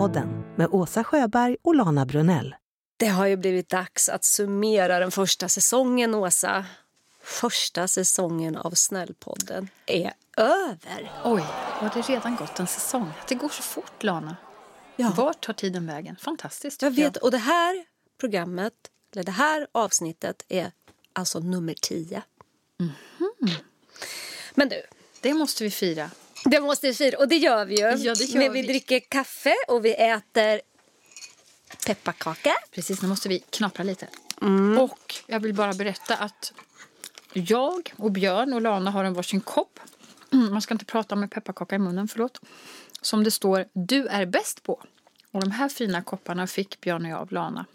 Snällpodden med Åsa Sjöberg och Lana Brunell. Det har ju blivit dags att summera den första säsongen, Åsa. Första säsongen av Snällpodden är över. Oj, har det redan gått en säsong? Det går så fort, Lana. Ja. Vart tar tiden vägen? Fantastiskt. Jag vet, och det här programmet, eller det här avsnittet är alltså nummer 10. Men du, Det måste vi fira. Det måste vi fira och det gör vi ju. Ja, gör Men vi vi. dricker kaffe och vi äter pepparkaka. Precis, nu måste vi knapra lite. Mm. Och jag vill bara berätta att jag och Björn och Lana har en varsin kopp. Mm, Man ska inte prata med pepparkaka i munnen, förlåt. Som det står Du är bäst på. Och de här fina kopparna fick Björn och jag av Lana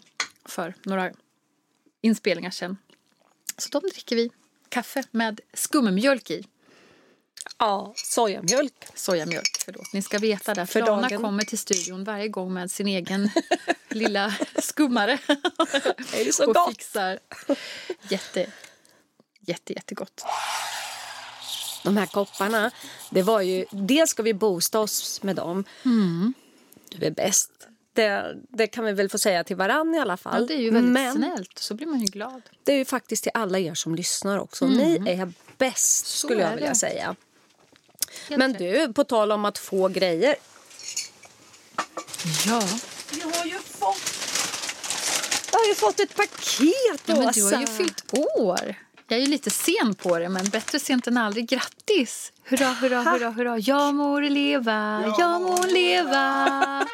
för några inspelningar sedan. Så de dricker vi kaffe med skummjölk i. Ja, sojamjölk. Sojamjölk, förlåt. Ni ska veta det. För Lana dagen. kommer till studion varje gång med sin egen lilla skummare. Det är så och gott. fixar jätte, jätte, jättegott. De här kopparna, det var ju... Dels ska vi boosta oss med dem. Mm. Du är bäst. Det, det kan vi väl få säga till varann i alla fall. Ja, det är ju väldigt Men snällt. Så blir man ju glad. det är ju faktiskt till alla er som lyssnar också. Ni är bäst, Så skulle jag vilja det. säga. Men du, på tal om att få grejer. Ja. Jag har ju fått... Jag har ju fått ett paket, ja, men du har ju fyllt år. Jag är ju lite sen på det, men bättre sent än aldrig. Grattis! Hurra, hurra, hurra, hurra. Jag må leva, jag må leva.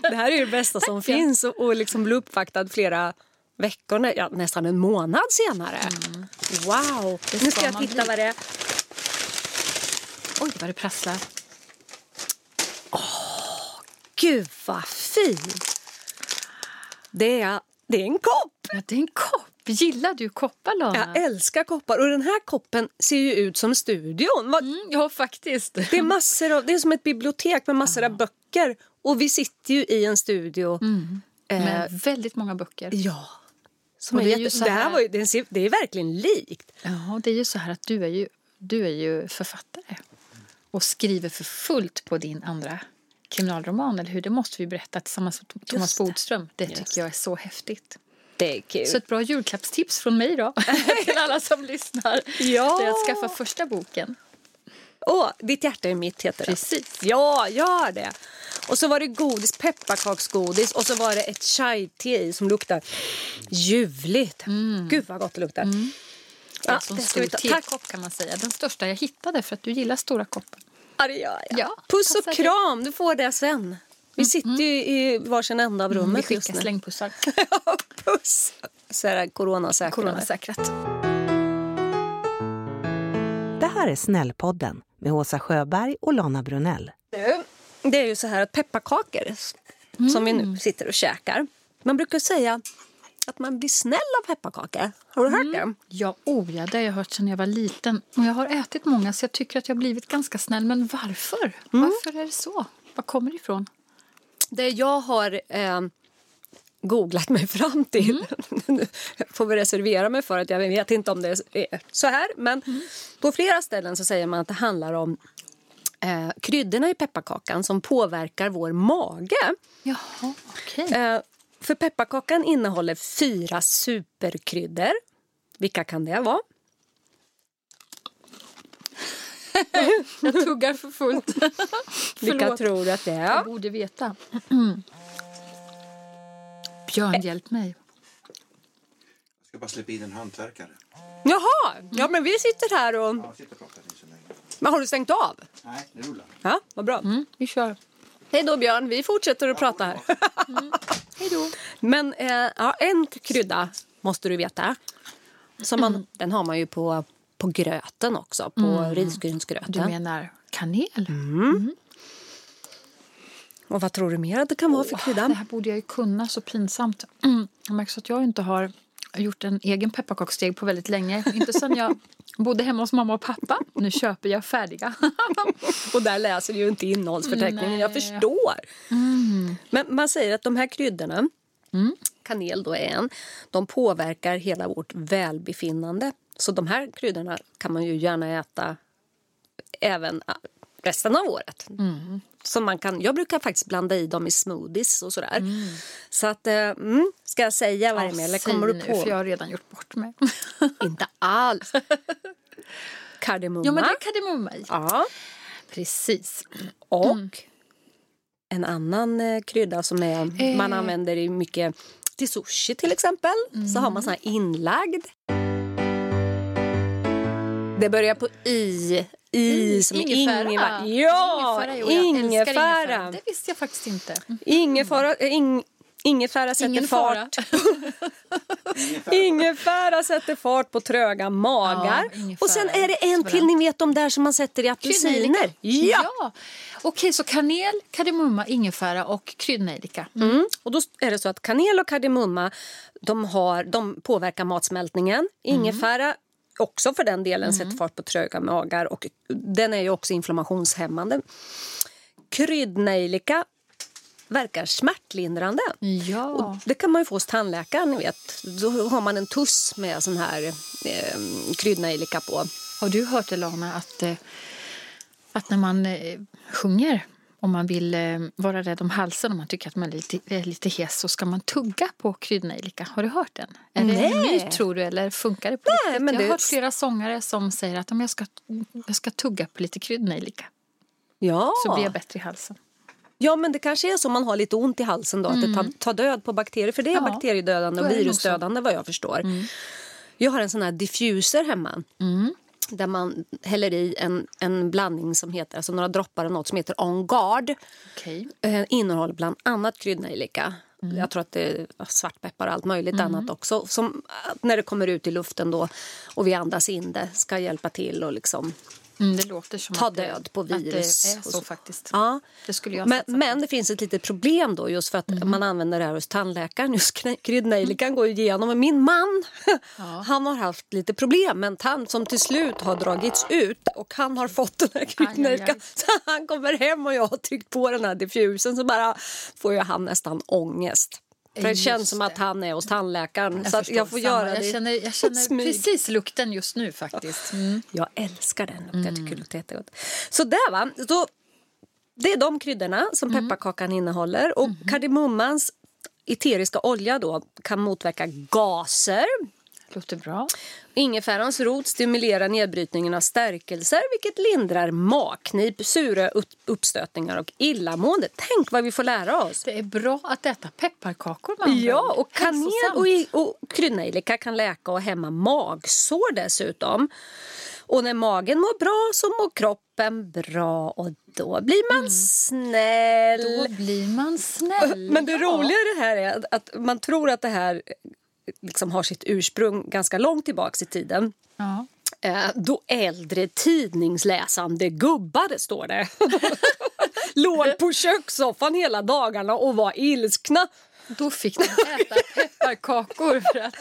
Det här är ju det bästa som finns och, och liksom bli uppvaktad flera veckor, nä- ja, nästan en månad senare. Wow! Det Nu ska jag titta bli. vad det är. Oj, vad det prasslar. Gud vad fint! Det är, det är en kopp! Ja, det är en kopp. Gillar du koppar, Lana? Jag älskar koppar och den här koppen ser ju ut som studion. Vad- Mm, ja, faktiskt. Det är massor av, det är som ett bibliotek med massor av böcker och vi sitter ju i en studio. Eh, Med väldigt många böcker. ja. Som Och är det är ju jätte, så det, här var ju, det, är verkligen likt. Ja, det är ju så här att du är ju, du är ju författare och skriver för fullt på din andra kriminalroman, eller hur? Det måste vi berätta tillsammans med Thomas. Bodström. Det Just tycker jag är så häftigt. Det är kul. Så ett bra julklappstips från mig då, till alla som lyssnar. Ja. Det är att skaffa första boken. Åh, ditt hjärta är mitt heter det. Precis. Ja, gör det. Och så var det godis, pepparkaksgodis och så var det ett chai-te i som luktar ljuvligt. Gud vad gott det luktar. Ja, Ja, som det ska stor vi ta. Tack. tekopp kan man säga. Den största jag hittade för att du gillar stora koppar. Ja, det gör jag. Ja, Puss och passar det. kram, du får det sen. Vi sitter ju i varsin ända av Vi rummet just skickar nu. slängpussar. Puss! Så är det coronasäkra. Coronasäkrat. Det här är Snällpodden med Åsa Sjöberg och Lana Brunell. Nu, Det är ju så här att pepparkakor som vi nu sitter och käkar. Man brukar säga att man blir snäll av pepparkakor. Har du hört det? Ja, oh ja, det har jag hört sedan jag var liten. Och jag har ätit många så jag tycker att jag har blivit ganska snäll. Men varför? Varför är det så? Var kommer det ifrån? Det jag har eh, googlat mig fram till. Nu får vi reservera mig för att jag vet inte om det är så här. Men på flera ställen så säger man att det handlar om eh, kryddorna i pepparkakan som påverkar vår mage. Jaha, okej. Eh, för pepparkakan innehåller fyra superkryddor. Vilka kan det vara? Jag tuggar för fullt. Vilka tror du att det Jag är? borde veta. Björn, hjälp mig. Jag ska bara släppa in en hantverkare. Jaha, ja men vi sitter här och... Ja, sitt och prata lite så länge. Men har du stängt av? Nej, det rullar. Ja, vad bra. Mm, vi kör. Hej då Björn, vi fortsätter att prata här. Hej då. Men eh, ja, en krydda måste du veta. Som man, Den har man ju på, på gröten också, på risgrynsgröten. Du menar kanel? Och vad tror du mer att det kan vara för krydda? det här borde jag ju kunna, så pinsamt. Mm. Jag märker så att jag inte har gjort en egen pepparkaksdeg på väldigt länge. Inte sen jag bodde hemma hos mamma och pappa. Nu köper jag färdiga. Och där läser du ju inte innehållsförteckningen, jag Nej. förstår. Men man säger att de här kryddorna, kanel då är en, de påverkar hela vårt välbefinnande. Så de här kryddorna kan man ju gärna äta även resten av året. Så man kan, jag brukar faktiskt blanda i dem i smoothies och sådär. Så att, eh, mm, ska jag säga vad det är med eller kommer du nu, på? För jag har redan gjort bort mig. Inte alls. Kardemumma. ja, men det är kardemumma i. Ja. Precis. Och Mm. en annan eh, krydda som är, man Eh. använder i mycket till sushi till exempel. Så har Mm. man sån här inlagd. Det börjar på i. I som är ingefära. Ja, Ingefära, jo, ingefära. Det visste jag faktiskt inte. Ingefära, äh, ing, ingefära sätter Ingen fart. Ingefära sätter fart på tröga magar. Ja, ingefära. och sen är det en till ni vet de där som man sätter i apelsiner. Ja! ja. Okej, så kanel, kardemumma, ingefära och kryddnejlika. Mm. Och då är det så att kanel och kardemumma de, har, de påverkar matsmältningen. Ingefära också för den delen sätter fart på tröga magar och den är ju också inflammationshämmande. Kryddnejlika verkar smärtlindrande. Ja. Och det kan man ju få hos tandläkaren. Ni vet. Då har man en tuss med sån här eh, kryddnejlika på. Har du hört, Elana, att, eh, att när man eh, sjunger om man vill eh, vara rädd om halsen, om man tycker att man är lite, är lite hes, så ska man tugga på kryddnejlika. Har du hört den? Är det en Nej. myt, tror du, eller funkar det på Nej, riktigt? men jag har hört flera sångare som säger att om jag ska, jag ska tugga på lite kryddnejlika Ja. så blir jag bättre i halsen. ja, men det kanske är så om man har lite ont i halsen då, att det tar, tar död på bakterier. För det är Mm. Ja, bakteriedödande och virusdödande vad jag förstår. Jag har en sån här diffuser hemma. Mm. Där man häller i en, en blandning som heter, alltså några droppar av något som heter On Guard. Okej. Eh, innehåller bland annat kryddnejlika. Mm. Jag tror att det är svartpeppar och allt möjligt annat också. Som eh, när det kommer ut i luften då och vi andas in det ska hjälpa till och liksom Mm, det låter som ta att det, död på Att det virus. är så, faktiskt. Ja. Det skulle jag Men, men det finns ett litet problem då just för att Mm. man använder det här hos tandläkaren. Just kry- kryddnejlikan går ju igenom. Men min man, han har haft lite problem med en tand som till slut har dragits ut och han har fått den här kryddnejlikan. Så han kommer hem och jag har tryckt på den här diffusen så bara får ju han nästan ångest. För det känns som att han är hos tandläkaren. så att jag får samma. göra det jag känner, jag känner smyg. precis lukten just nu faktiskt. Mm. Jag älskar den lukten. Jag tycker det luktar jättegott. Så där va. Så det är de kryddorna som pepparkakan innehåller. Och kardemummans eteriska olja då kan motverka gaser. Låter bra. Ingefärans rot stimulerar nedbrytningen av stärkelser vilket lindrar magknip, sura upp- uppstötningar och illamående. Tänk vad vi får lära oss! Det är bra att äta pepparkakor andra Ja, och kanel och, och kryddnejlika kan läka och hämma magsår dessutom. Och när magen mår bra så mår kroppen bra och då blir man snäll. Då blir man snäll. Men det ja. roliga i det här är att man tror att det här liksom har sitt ursprung ganska långt tillbaks i tiden. Ja. Eh, då äldre tidningsläsande gubbar, står det. Låg på kökssoffan hela dagarna och var ilskna. Då fick de äta pepparkakor för att...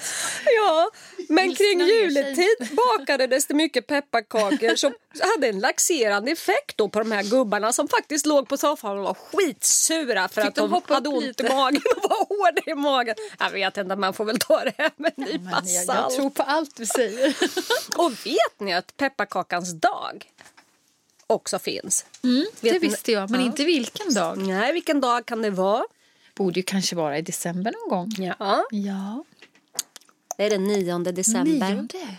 Ja, men kring juletid bakades det mycket pepparkakor som hade en laxerande effekt då på de här gubbarna som faktiskt låg på soffan och var skitsura för Fick att de de, hade ont lite? i magen och var hårda i magen. Jag vet inte, man får väl ta det här med en nypa Men jag, jag salt. tror på allt du säger. Och vet ni att pepparkakans dag också finns? Mm, det visste jag, men Ja. inte vilken dag. Nej, vilken dag kan det vara? Borde ju kanske vara i december någon gång. Ja, Ja, det är den 9 december. nionde.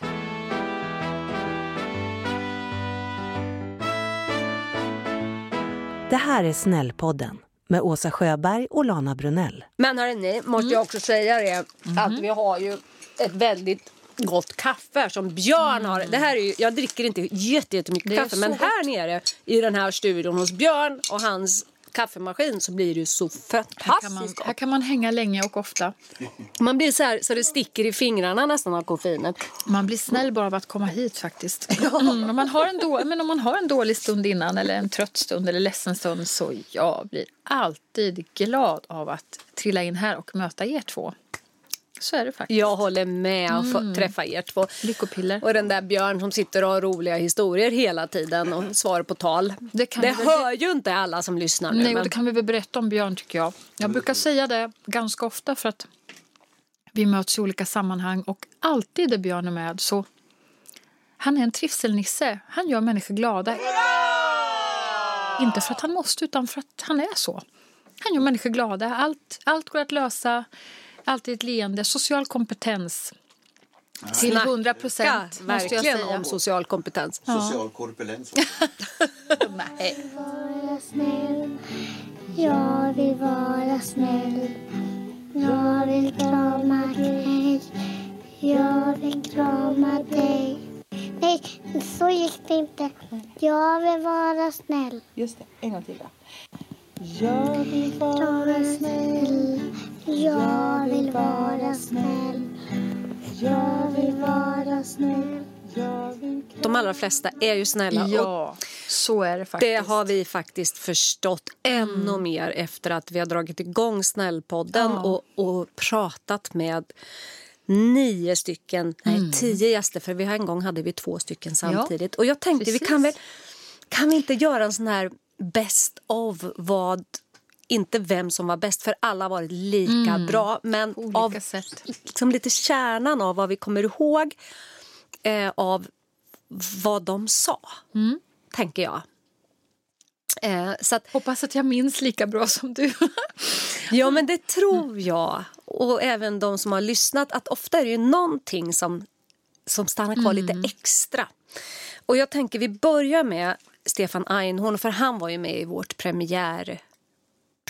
Det här är Snällpodden med Åsa Sjöberg och Lana Brunell. Men hörni, måste Mm. jag också säga det Mhm. att vi har ju ett väldigt gott kaffe som Björn har. Det här är ju, jag dricker inte jätte- jättemycket Mm. Är kaffe men gott. här nere i den här studion hos Björn och hans kaffemaskin så blir det ju så Här kan, man, fantastiskt här kan man hänga länge och ofta. Man blir så här så det sticker i fingrarna nästan av koffeinet. Man blir snäll bara av att komma hit faktiskt. Mm, om, man har en då, men om man har en dålig stund innan eller en trött stund eller ledsen stund så jag blir alltid glad av att trilla in här och möta er två. Så är det faktiskt. Jag håller med och Mm. träffa er två. Lyckopiller. Och den där Björn som sitter och har roliga historier hela tiden och svarar på tal. Det kan det vi hör ju inte alla som lyssnar nu. Nej, men... det kan vi väl berätta om Björn tycker jag. Jag brukar säga det ganska ofta för att vi möts i olika sammanhang och alltid där Björn är med så Han är en trivselnisse. Han gör människor glada. Inte för att han måste, utan för att han är så. Han gör människor glada. Allt, allt går att lösa. Alltid ett leende. Social kompetens. Till Snacka, 100 procent, måste jag Verkligen säga. om social kompetens. Social korpulens. Nej. Jag vill vara snäll. Jag vill krama dig. Jag vill krama dig. Nej, så gick det inte. Jag vill vara snäll. Just det, en gång till då. Jag vill vara snäll. Jag vill vara snäll. Jag vill vara snäll. De allra flesta är ju snälla. Ja, så är det faktiskt. det har vi faktiskt förstått ännu mer efter att vi har dragit igång Snällpodden Ja. och, och pratat med nio stycken, nej tio gäster för vi har en gång hade vi två stycken samtidigt. och jag tänkte vi kan väl, precis. kan vi inte göra en sån här best of vad inte vem som var bäst, för alla har varit lika bra. Men av sätt. liksom lite kärnan av vad vi kommer ihåg eh, av vad de sa, tänker jag. Eh, så att, Hoppas att jag minns lika bra som du. ja, men det tror jag. Och även de som har lyssnat, att ofta är det ju någonting som, som stannar kvar lite extra. Och jag tänker vi börjar med Stefan Einhorn, för han var ju med i vårt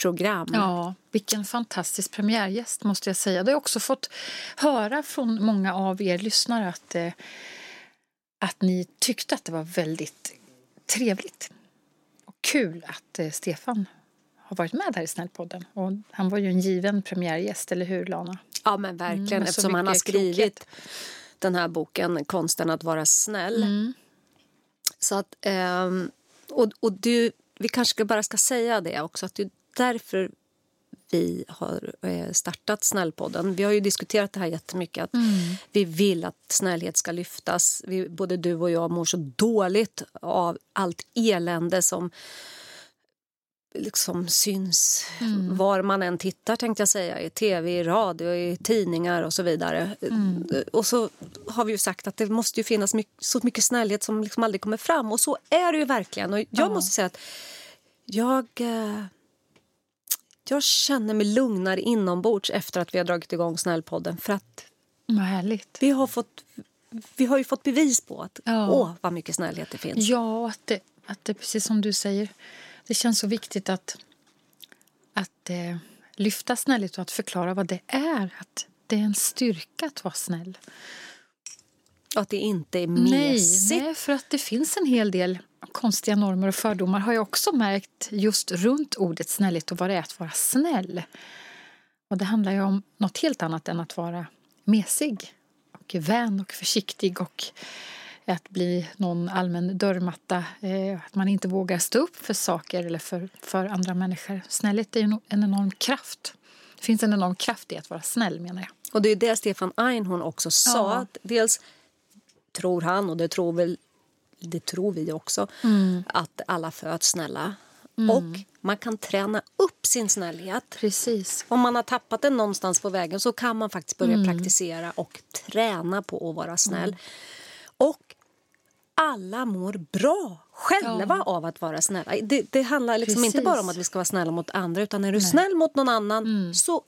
premiärprogram. Ja, vilken fantastisk premiärgäst måste jag säga. Det har jag också fått höra från många av er lyssnare att, eh, att ni tyckte att det var väldigt trevligt och kul att eh, Stefan har varit med här i Snällpodden. Och han var ju en given premiärgäst, eller hur Lana? Ja, men verkligen. Mm, eftersom han har skrivit den här boken Konsten att vara snäll. Mm. Så att, ehm, och, och du, vi kanske bara ska säga det också, att är därför vi har eh, startat Snällpodden. Vi har ju diskuterat det här jättemycket. Att Mm. Vi vill att snällhet ska lyftas. Vi, både du och jag mår så dåligt av allt elände som liksom syns Mm. var man än tittar, tänkte jag säga. I tv, i radio, i tidningar och så vidare. Mm. Och så har vi ju sagt att det måste ju finnas mycket, så mycket snällhet som liksom aldrig kommer fram. Och så är det ju verkligen. Och jag Ja. måste säga att jag... Eh, jag känner mig lugnare inombords efter att vi har dragit igång Snällpodden. För att vi har, fått, vi har ju fått bevis på att Ja. åh, vad mycket snällhet det finns. Ja, att det, att det precis som du säger. Det känns så viktigt att, att eh, lyfta snällhet och att förklara vad det är. Att det är en styrka att vara snäll. Och att det inte är Nej, mesigt. nej, för att det finns en hel del konstiga normer och fördomar har jag också märkt just runt ordet snällhet och vad det är att vara snäll. Och det handlar ju om något helt annat än att vara mesig och vän och försiktig och att bli någon allmän dörrmatta. Eh, att man inte vågar stå upp för saker eller för, för andra människor. Snällhet är en- en enorm kraft. Det finns en enorm kraft i att vara snäll menar jag. Och det är det Stefan Einhorn också sa. Ja. Dels tror han, och det tror, väl, det tror vi också, Mm. att alla föds snälla. Och man kan träna upp sin snällhet. Precis. Om man har tappat den någonstans på vägen så kan man faktiskt börja praktisera och träna på att vara snäll. Och alla mår bra själva av att vara snälla. Det, det handlar liksom inte bara om att vi ska vara snälla mot andra utan är du snäll mot någon annan så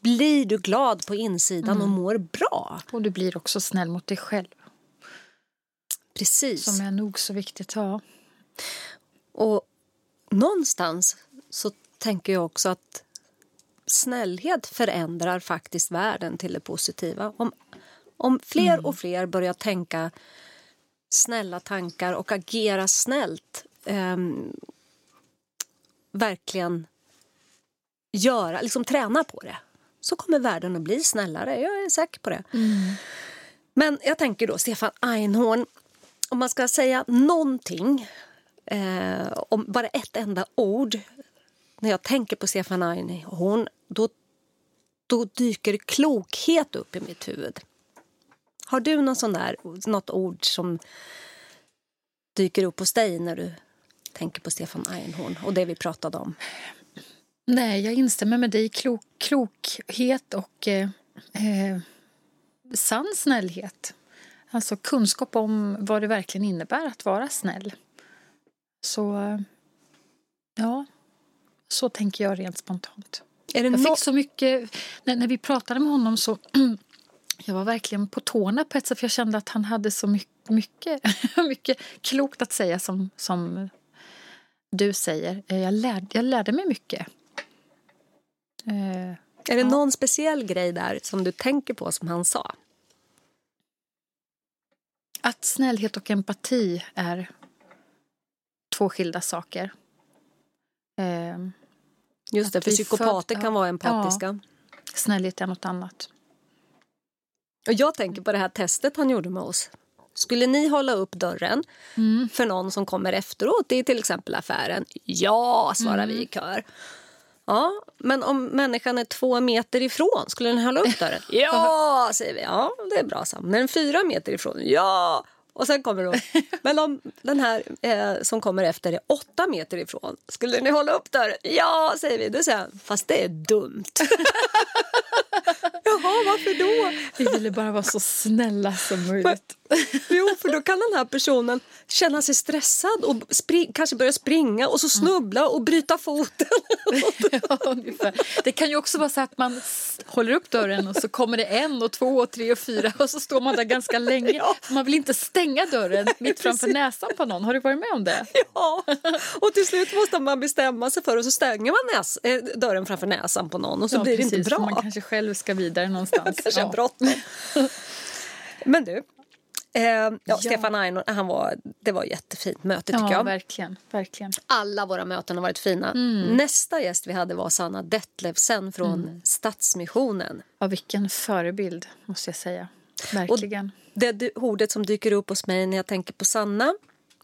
blir du glad på insidan och mår bra. Och du blir också snäll mot dig själv. Precis. Som är nog så viktigt. Ja. Och någonstans så tänker jag också att snällhet förändrar faktiskt världen till det positiva. Om, om fler och fler börjar tänka snälla tankar och agera snällt ehm, verkligen göra, liksom träna på det så kommer världen att bli snällare. Jag är säker på det. Men jag tänker då, Stefan Einhorn, om man ska säga någonting eh, om bara ett enda ord när jag tänker på Stefan Einhorn då, då dyker klokhet upp i mitt huvud. Har du någon sån där, något ord som dyker upp hos dig när du tänker på Stefan Einhorn och det vi pratade om? Nej, jag instämmer med dig. Klok, klokhet och eh, eh, sann snällhet. Alltså kunskap om vad det verkligen innebär att vara snäll. Så eh, ja, så tänker jag rent spontant. Är det Jag nå- fick så mycket, när, när vi pratade med honom så jag var verkligen på tårna på ett sätt för jag kände att han hade så mycket, mycket, mycket klokt att säga som, som du säger. Eh, Jag lärde, jag lärde mig mycket. Eh, Är det någon speciell grej där som du tänker på som han sa? Att snällhet och empati är två skilda saker. Eh, Just Att det, för psykopater föd- kan vara ja. empatiska. snällhet är något annat. Och jag tänker på det här testet han gjorde med oss. Skulle ni hålla upp dörren Mm. för någon som kommer efteråt i till exempel affären? Ja, svarar Mm. vi i kör. Ja, men om människan är två meter ifrån, skulle ni hålla upp dörren? Ja, säger vi. Ja, det är bra. Sam. Den är fyra meter ifrån? Ja! Och sen kommer hon. Men om den här eh, som kommer efter är åtta meter ifrån, skulle ni hålla upp dörren? Ja, säger vi. Då säger han, fast det är dumt. Jaha, varför då? Vi ville bara vara så snälla som möjligt. Jo, för då kan den här personen känna sig stressad och kanske börja springa och så snubbla och bryta foten. Ja, ungefär. Det kan ju också vara så att man håller upp dörren och så kommer det en och två och tre och fyra och så står man där ganska länge. Man vill inte stänga dörren mitt framför näsan på någon. Har du varit med om det? Ja, och till slut måste man bestämma sig för och så stänger man näs- eh, dörren framför näsan på någon och så Ja, blir det precis, inte bra. Man kanske själv ska vidare någonstans. kanske ja. bråttom. Men du, eh, ja, Stefan Aino, han var, det var ett jättefint möte tycker Ja, jag. verkligen. verkligen. Alla våra möten har varit fina. Mm. Nästa gäst vi hade var Sanna Detlevsen från Stadsmissionen. Ja, vilken förebild, måste jag säga. Verkligen. Det du- ordet som dyker upp hos mig när jag tänker på Sanna,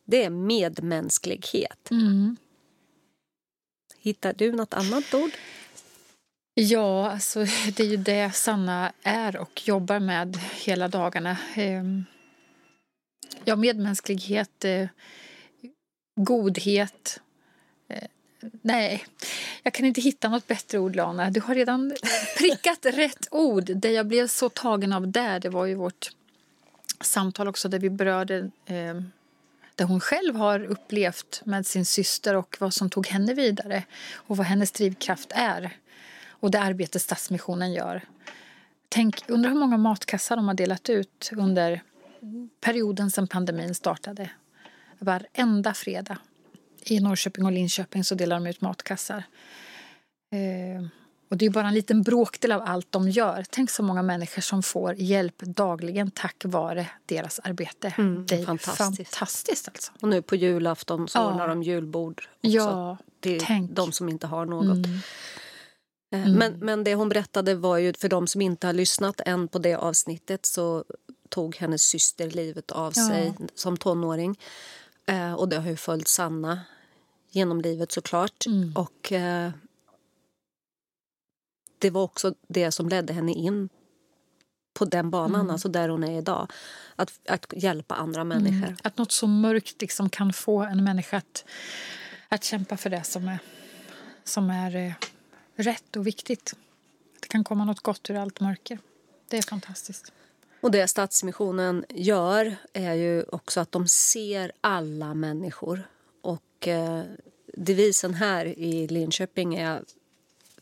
det är medmänsklighet. Mm. Hittar du något annat ord? Ja, alltså, det är ju det Sanna är och jobbar med hela dagarna. Ehm, Ja, medmänsklighet, eh, godhet. Eh, Nej, jag kan inte hitta något bättre ord, Lana. Du har redan prickat rätt ord. Det jag blev så tagen av där, det var ju vårt samtal också där vi berörde eh, det hon själv har upplevt med sin syster och vad som tog henne vidare och vad hennes drivkraft är och det arbete Stadsmissionen gör. Tänk, undrar hur många matkassar de har delat ut under perioden sedan pandemin startade. Varenda fredag i Norrköping och Linköping så delar de ut matkassar. Eh, och det är bara en liten bråkdel av allt de gör. Tänk så många människor som får hjälp dagligen tack vare deras arbete. Mm, det är fantastiskt. fantastiskt alltså. Och nu på julafton så Ja. ordnar de julbord också Ja, till tänk. de som inte har något. Mm. Eh, Men, men det hon berättade var ju, för de som inte har lyssnat än på det avsnittet så tog hennes syster livet av Ja. sig som tonåring. Eh, och det har ju följt Sanna genom livet såklart. Mm. Och eh, det var också det som ledde henne in på den banan, Mm. alltså där hon är idag. Att, att hjälpa andra människor. Mm. Att något så mörkt liksom kan få en människa att, att kämpa för det som är, som är eh, rätt och viktigt. Att det kan komma något gott ur allt mörker. Det är fantastiskt. Och det Stadsmissionen gör är ju också att de ser alla människor. Och eh, devisen här i Linköping är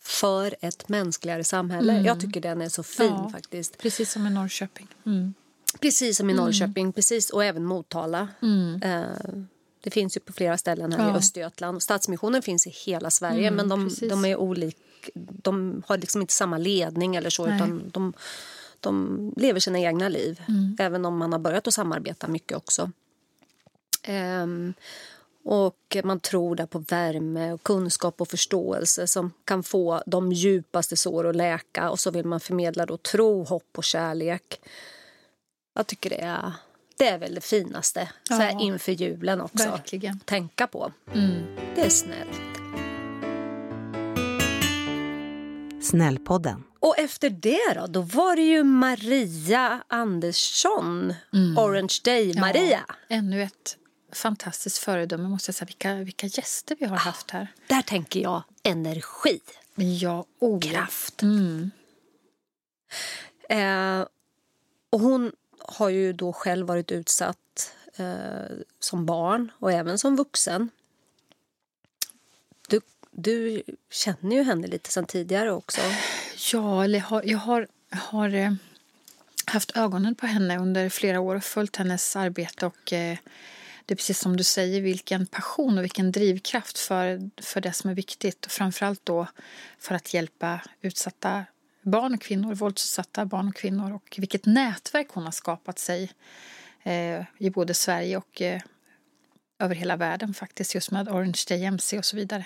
för ett mänskligare samhälle. Jag tycker den är så fin Ja. faktiskt. Precis som i Norrköping. Mm. Precis som i Norrköping, precis, och även Motala. Eh, det finns ju på flera ställen här i Ja. Östergötland. Stadsmissionen finns i hela Sverige men de, de är olika. De har liksom inte samma ledning eller så Nej. utan de, de lever sina egna liv. Även om man har börjat att samarbeta mycket också. Ehm, och man tror där på värme, och kunskap och förståelse som kan få de djupaste sår att läka. Och så vill man förmedla då tro, hopp och kärlek. Jag tycker det är, det är väl det finaste så här inför julen också. Verkligen. Tänka på. Mm. Det är snällt. Snällpodden. Och efter det då, då var det ju Maria Andersson, Orange Day-Maria. Ja, ännu ett fantastiskt föredöme måste jag säga. Vilka, vilka gäster vi har haft här. Där tänker jag energi, Ja, oh, kraft. Mm. Eh, och hon har ju då själv varit utsatt eh, som barn och även som vuxen. Du, känner ju henne lite sen tidigare också. Ja, eller har, jag har, har eh, haft ögonen på henne under flera år och följt hennes arbete. och eh, Det är precis som du säger, vilken passion och vilken drivkraft för, för det som är viktigt. Och framförallt då för att hjälpa utsatta barn och kvinnor, våldsutsatta barn och kvinnor. Och vilket nätverk hon har skapat sig eh, i både Sverige och eh, över hela världen faktiskt, just med Orange Day MC och så vidare.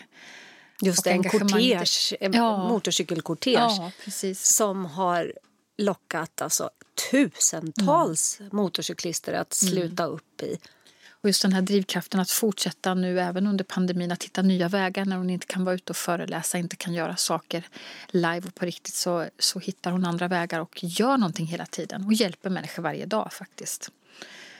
Just Och en kortege, en Ja. motorcykelkortege Ja, som har lockat alltså, tusentals Mm. motorcyklister att sluta upp i. Och just den här drivkraften att fortsätta nu även under pandemin att hitta nya vägar när hon inte kan vara ute och föreläsa, inte kan göra saker live och på riktigt så, så hittar hon andra vägar och gör någonting hela tiden och hjälper människor varje dag faktiskt.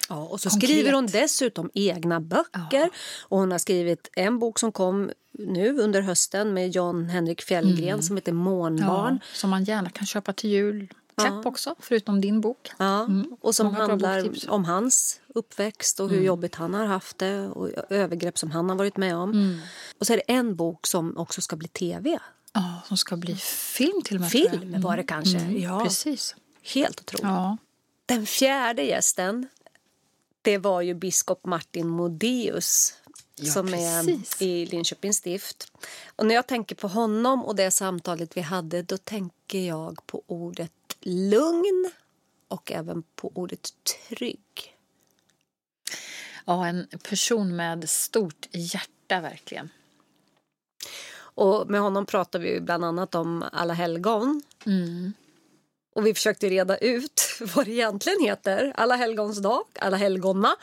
Ja, och så Konkret. skriver hon dessutom egna böcker. Ja. Och hon har skrivit en bok som kom nu under hösten med John Henrik Fjällgren som heter Månbarn. Ja, som man gärna kan köpa till jul. Klapp också, förutom din bok. Ja, och som Många handlar om hans uppväxt och hur jobbigt han har haft det och övergrepp som han har varit med om. Och så är det en bok som också ska bli tv. Ja, som ska bli film till och med. Film var det kanske. Ja, Precis. helt otroligt. Ja. Den fjärde gästen det var ju biskop Martin Modéus Ja, som precis. är i Linköpings stift. Och när jag tänker på honom och det samtalet vi hade då tänker jag på ordet lugn och även på ordet trygg. ja, en person med stort hjärta verkligen. Och med honom pratar vi bland annat om alla helgon. Mm. Och vi försökte reda ut vad det egentligen heter. Alla helgons dag, alla helgonna.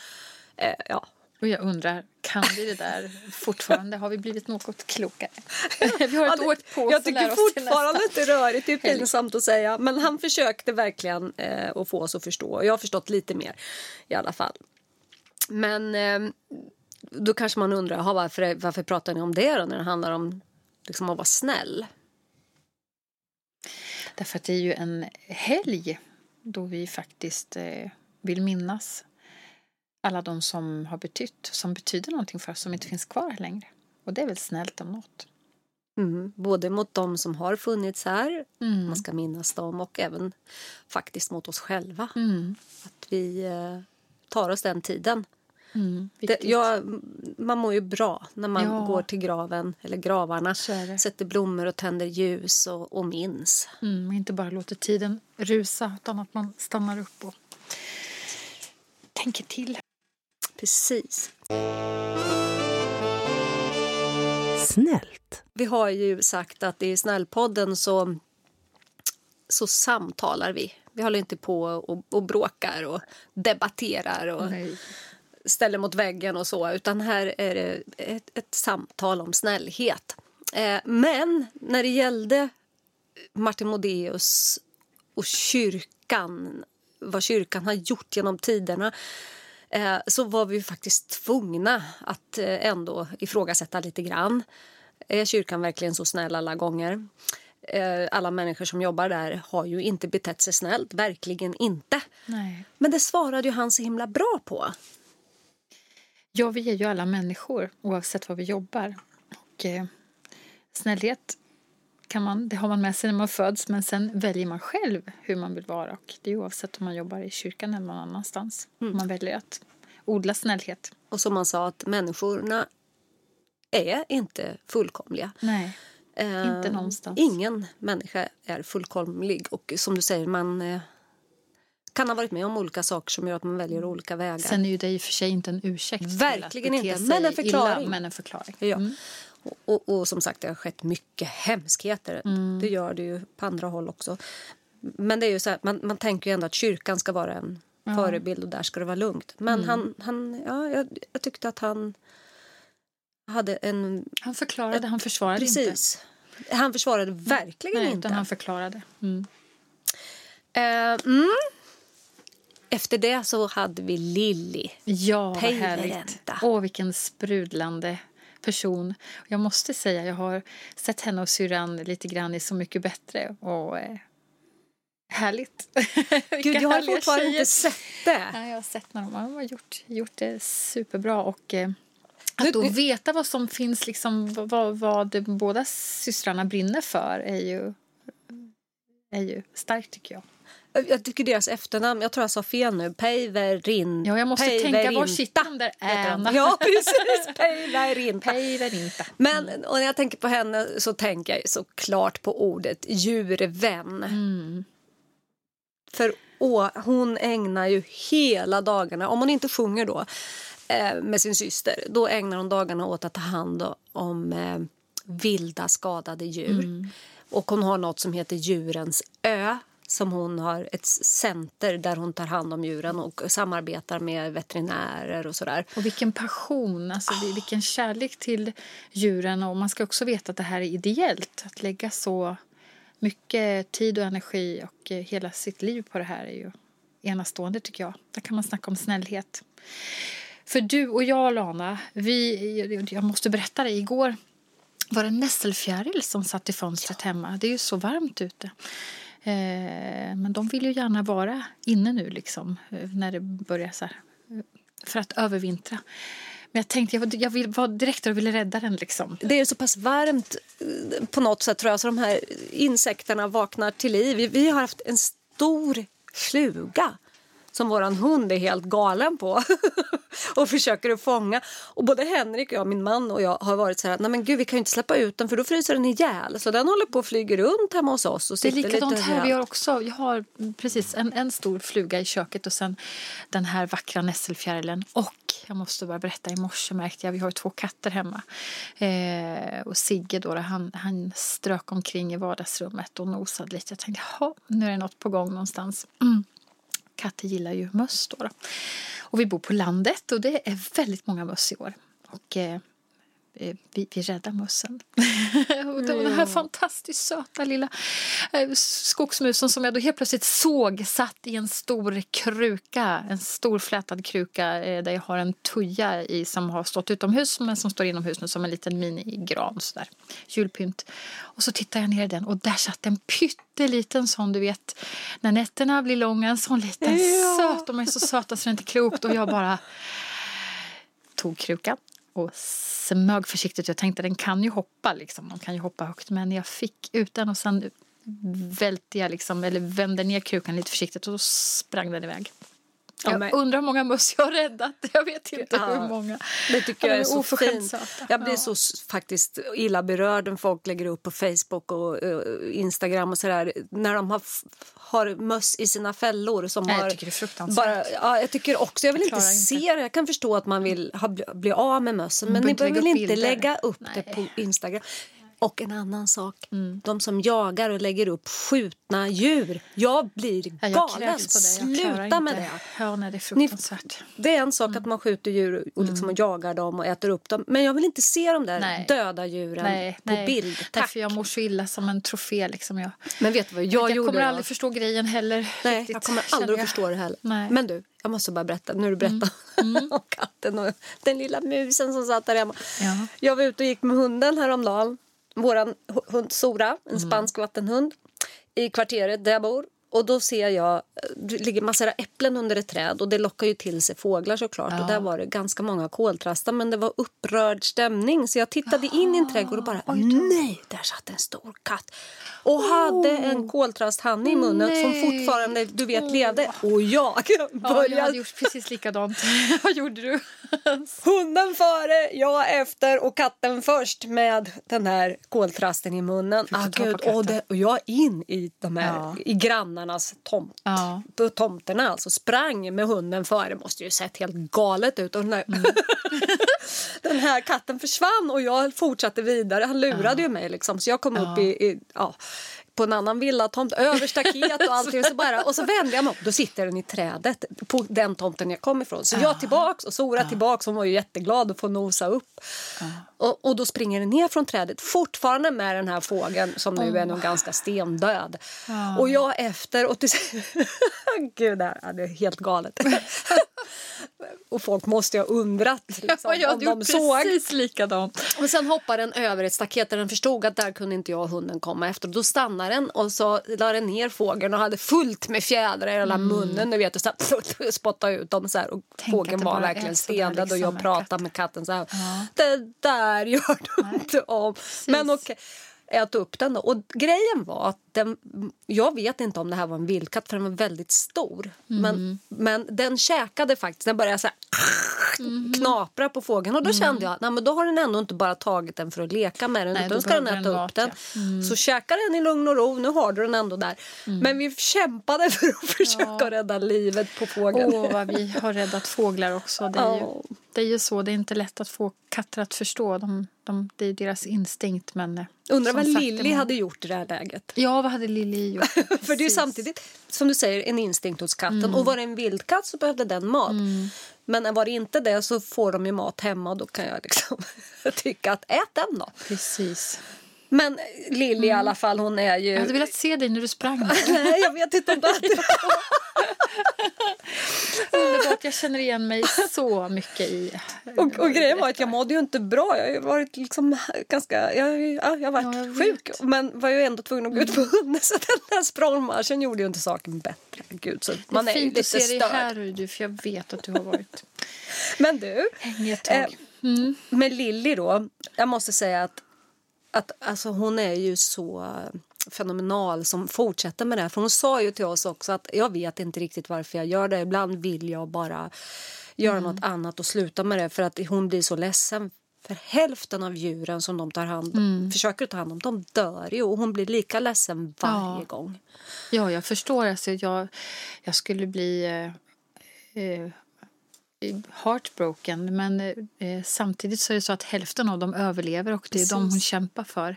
Eh, ja, Och jag undrar, kan vi det där fortfarande? Har vi blivit något klokare? vi har ett Ja, år på oss Jag tycker fortfarande att det är rörigt. Det är pinsamt att säga. Men han försökte verkligen eh, att få oss att förstå. Jag har förstått lite mer i alla fall. Men eh, då kanske man undrar "Jaha, varför, varför pratar ni om det då när det handlar om liksom, att vara snäll? Därför att det är ju en helg då vi faktiskt eh, vill minnas alla de som har betytt, som betyder någonting för oss, som inte finns kvar längre. Och det är väl snällt om något. Mm. Både mot dem som har funnits här, Mm. man ska minnas dem och även faktiskt mot oss själva. Mm. Att vi eh, tar oss den tiden. Mm. Det, ja, man mår ju bra när man Ja. går till graven eller gravarna. Sätter blommor och tänder ljus och, och minns. Mm, inte bara låter tiden rusa utan att man stannar upp och tänker till. Precis. Snällt. Vi har ju sagt att i Snällpodden så, så samtalar vi. Vi håller inte på och, och bråkar och debatterar och ställer mot väggen och så. Utan här är det ett, ett samtal om snällhet. Eh, men när det gällde Martin Modéus och kyrkan, vad kyrkan har gjort genom tiderna eh, så var vi faktiskt tvungna att eh, ändå ifrågasätta lite grann. Är kyrkan verkligen så snäll alla gånger? Eh, alla människor som jobbar där har ju inte betett sig snällt, verkligen inte. Nej. Men det svarade ju han så himla bra på. Ja, vi är ju alla människor oavsett var vi jobbar. Och eh, snällhet kan man, det har man med sig när man föds men sen väljer man själv hur man vill vara. Och det är oavsett om man jobbar i kyrkan eller någon annanstans. Man väljer att odla snällhet. Och som man sa att människorna är inte fullkomliga. Nej. Eh, Inte någonstans. Ingen människa är fullkomlig. Och som du säger, man eh, kan ha varit med om olika saker som gör att man väljer olika vägar. Sen är ju det i och för sig inte en ursäkt Verkligen inte, men en förklaring. Illa, men en förklaring. Ja. Mm. Och, och, och som sagt, det har skett mycket hemskheter. Mm. Det gör det ju på andra håll också. Men det är ju så här, man, man tänker ju ändå att kyrkan ska vara en förebild och där ska det vara lugnt. Men Mm. han, han, ja, jag, jag tyckte att han hade en... Han förklarade, han försvarade Precis. Han försvarade verkligen inte. Nej, inte. han förklarade. Mm. Eh, mm. Efter det så hade vi Lilly. Ja, vad härligt. Åh, vilken sprudlande person. Jag måste säga, jag har sett henne och syrran lite grann i Så mycket bättre. Och, eh, Härligt. Gud, jag har fortfarande inte sett det. Ja, jag har sett när de har gjort, gjort det superbra. Och, eh, att då veta vad som finns, liksom, vad, vad båda systrarna brinner för är ju, är ju starkt tycker jag. Jag tycker deras efternamn, jag tror jag sa fel nu, Päiverin. Ja, jag måste tänka, var sitter de där äna? Ja, precis. Päiverinta. Päiverinta. Men och när jag tänker på henne så tänker jag såklart på ordet djurvän. Mm. För å, hon ägnar ju hela dagarna, om hon inte sjunger då eh, med sin syster, då ägnar hon dagarna åt att ta hand om eh, vilda skadade djur. Mm. Och hon har något som heter Djurens ö som hon har ett center där hon tar hand om djuren och samarbetar med veterinärer och sådär. Och vilken passion, alltså vil- vilken kärlek till djuren. Och man ska också veta att det här är ideellt. Att lägga så mycket tid och energi och eh, hela sitt liv på det här är ju enastående tycker jag. Där kan man snacka om snällhet. För du och jag, Lana, vi, jag måste berätta det. Igår var det en nässelfjäril som satt i fönstret hemma. Det är ju så varmt ute. Eh, men de vill ju gärna vara inne nu liksom, eh, när det börjar så här, eh, för att övervintra. Men jag tänkte, jag, var- jag vill, var direkt och ville rädda den liksom. Det är så pass varmt på något sätt tror jag så de här insekterna vaknar till liv. Vi, vi har haft en stor fluga som våran hund är helt galen på och försöker att fånga. Och både Henrik och jag, min man och jag har varit så här, nej men gud vi kan ju inte släppa ut den för då fryser den ihjäl. Så den håller på och flyger runt hemma hos oss och Det är likadant lite här. Vi har också, jag har precis en, en stor fluga i köket och sen den här vackra nässelfjärilen. Och jag måste bara berätta, i morse märkte jag, vi har två katter hemma. Eh, och Sigge då, han, han strök omkring i vardagsrummet och nosade lite. Jag tänkte, jaha, nu är det något på gång någonstans. Mm. Katter gillar ju möss då, då. Och vi bor på landet och det är väldigt många möss i år. Och eh, eh, vi, vi räddar mössen. och den här fantastiskt söta lilla eh, skogsmusen som jag då helt plötsligt såg satt i en stor kruka, en stor flätad kruka eh, där jag har en tuja i som har stått utomhus men som står inomhus nu som en liten minigran sådär, julpynt. Och så tittar jag ner i den och där satt en pytteliten sån du vet när nätterna blir långa, en sån liten Ja. söt, de är så söta så det är inte klokt och jag bara tog krukan och smög försiktigt. Jag tänkte den kan ju hoppa liksom. De kan ju hoppa högt. Men jag fick ut den och sen välte jag liksom, eller vände ner krukan lite försiktigt och då sprang den iväg. Ja, jag men- undrar hur många möss jag har räddat. Jag vet inte Ja. hur många. Det tycker Ja, jag är är så fint. Jag blir Ja. så faktiskt illa berörd när folk lägger upp på Facebook och eh, Instagram och sådär när de har, har möss i sina fällor. Som Nej, jag har tycker det är fruktansvärt. Bara, ja, jag tycker också. Jag vill Jag inte se inte. det. Jag kan förstå att man vill ha, bli, av med mössen men ni inte lägga behöver upp inte lägga upp det Nej. på Instagram. Och en annan sak, Mm. de som jagar och lägger upp skjutna djur. Jag blir Ja, jag galen. det. Jag klarar Sluta med det. Ja, nej, det är fruktansvärt. Det är en sak Mm. att man skjuter djur och, liksom, och jagar dem och äter upp dem. Men jag vill inte se de där Nej. döda djuren Nej, på nej. bild. Tack. Därför jag mår så illa som en trofé. Liksom jag. Men vet du vad jag, Jag, gjorde kommer då? aldrig förstå grejen heller. Nej, riktigt, jag kommer aldrig att jag. förstå det heller. Nej. Mm. Men du, jag måste bara berätta. Nu du berättat om katten och den lilla musen som satt där hemma. Ja. Jag var ute och gick med hunden häromdagen. Vår hund Sora, en Mm. spansk vattenhund, i kvarteret där jag bor. Och då ser jag, det ligger massor av äpplen under ett träd och det lockar ju till sig fåglar såklart. Ja. Och där var det ganska många koltrastar men det var upprörd stämning. Så jag tittade in i en trädgård och bara, nej, där satt en stor katt. Och hade en koltrasthanne i munnen som Nej. fortfarande, du vet, levde. Och jag Ja, jag började hade gjort precis likadant. Vad gjorde du? Hunden före, jag efter och katten först med den här koltrasten i munnen. Ah, gud, och, det, och jag in i, de här, Ja. i grannarnas tomt. Ja. På tomterna alltså. Sprang med hunden före. måste ju sett helt galet ut. Och den, här, Mm. den här katten försvann och jag fortsatte vidare. Han lurade ju mig liksom. Så jag kom upp i, i, ja, på en annan villatomt, över staket och allting. Så bara, och så vände jag mig om. Då sitter den i trädet på den tomten jag kom ifrån. Så jag tillbaks och Sora tillbaks. Hon var ju jätteglad att få nosa upp. Och, och då springer den ner från trädet, fortfarande med den här fågeln som nu är nog ganska stendöd. Och jag efter och till... Gud, det här det är helt galet. och folk måste ju ha undrat liksom, jag om de såg. precis likadant. Och sen hoppade den över ett staket där den förstod att där kunde inte jag och hunden komma efter. Då stannade den och så la den ner fågeln och hade fullt med fjädrar i hela munnen. Du vet, och så här, spottade ut dem så här. Och Tänk fågeln var verkligen stendöd och liksom jag med pratade med katten så här. Det där gör du inte om. Men okej. Ät upp den då. Och grejen var att den, jag vet inte om det här var en vildkatt för den var väldigt stor. Men, men den käkade faktiskt, den började så här, knapra på fågeln och då kände jag nej, men då har den ändå inte bara tagit den för att leka med den Nej, utan då ska den äta den upp den. ja. Så käkar den i lugn och ro, nu har du den ändå där. Men vi kämpade för att försöka rädda livet på fågeln. Åh, vad vi har räddat fåglar också. Det är, ju, Ja. Det är ju så, det är inte lätt att få katter att förstå. De, de, det är deras instinkt. Men, eh, Undrar vad Lilly hade gjort i det här läget. Ja, vad hade Lilly gjort? För det är samtidigt, som du säger, en instinkt hos katten. Och var det en vildkatt så behövde den mat. Men var det inte det så får de ju mat hemma och då kan jag liksom tycka att ät den då. Precis. Men Lilly i alla fall, hon är ju... Jag hade velat se dig när du sprang. Nej, jag vet inte om det. Underbart, jag känner igen mig så mycket i... och, och grejen var att jag mådde ju inte bra. Jag har varit liksom ganska... Jag, ja, jag har varit Ja, jag sjuk men var ju ändå tvungen att gå ut på hunden så den där språngmarschen gjorde ju inte saken bättre. Gud, så man det är är fint lite att se dig här, du, för jag vet att du har varit Men du, hängig ett tag. Eh, Med Lilly då, jag måste säga att, att alltså hon är ju så fenomenal som fortsätter med det här. För hon sa ju till oss också att jag vet inte riktigt varför jag gör det. Ibland vill jag bara göra något annat och sluta med det för att hon blir så ledsen. För hälften av djuren som de tar hand om, försöker ta hand om, de dör ju och hon blir lika ledsen varje Ja. gång. Ja, jag förstår. Alltså, jag, jag skulle bli eh, eh, heartbroken. Men eh, samtidigt så är det så att hälften av dem överlever och det är de Precis. hon kämpar för.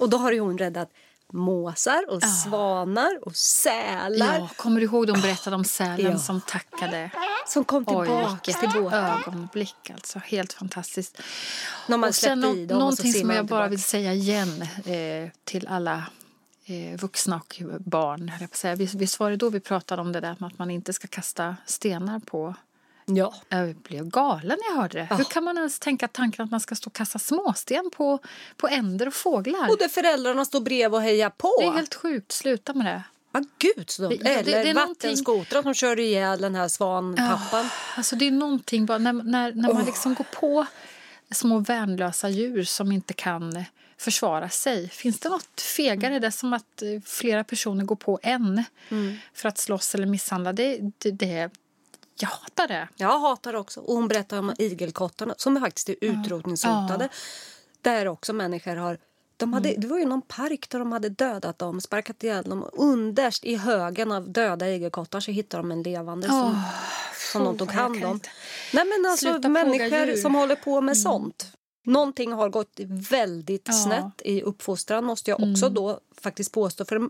Och då har ju hon räddat måsar och svanar och sälar Ja, kommer du ihåg de berättade om sälen Ja. som tackade? som kom tillbaka till båten. ögonblick alltså. Helt fantastiskt. När man och sen i nå- dem någonting som jag de bara vill säga igen eh, till alla eh, vuxna och barn. visst var det då vi pratade om det där med att man inte ska kasta stenar på Ja. Jag blev galen när jag hörde det. Hur kan man ens tänka tanken att man ska stå och kasta småsten på, på änder och fåglar? Och där föräldrarna står bredvid och hejar på. Det är helt sjukt. Sluta med det. Ja, gud så dumt. Det- ja, det- Eller det är någonting- vattenskotrar som kör ihjäl den här svanpappan. Alltså det är någonting bara när, när, när man liksom går på små värnlösa djur som inte kan försvara sig. Finns det något fegare? Det är som att eh, flera personer går på en för att slåss eller misshandla. Det, det, det, jag hatar det. Jag hatar det också. Och hon berättar om igelkottarna som är faktiskt är utrotningshotade. Där också människor har... De hade, Mm. Det var ju någon park där de hade dödat dem, sparkat ihjäl dem. Underst i högen av döda igelkottar så hittade de en levande som, som de tog hand om. inte. Nej men alltså Sluta människor som håller på med sånt. Någonting har gått väldigt Ja. snett i uppfostran måste jag också då faktiskt påstå. För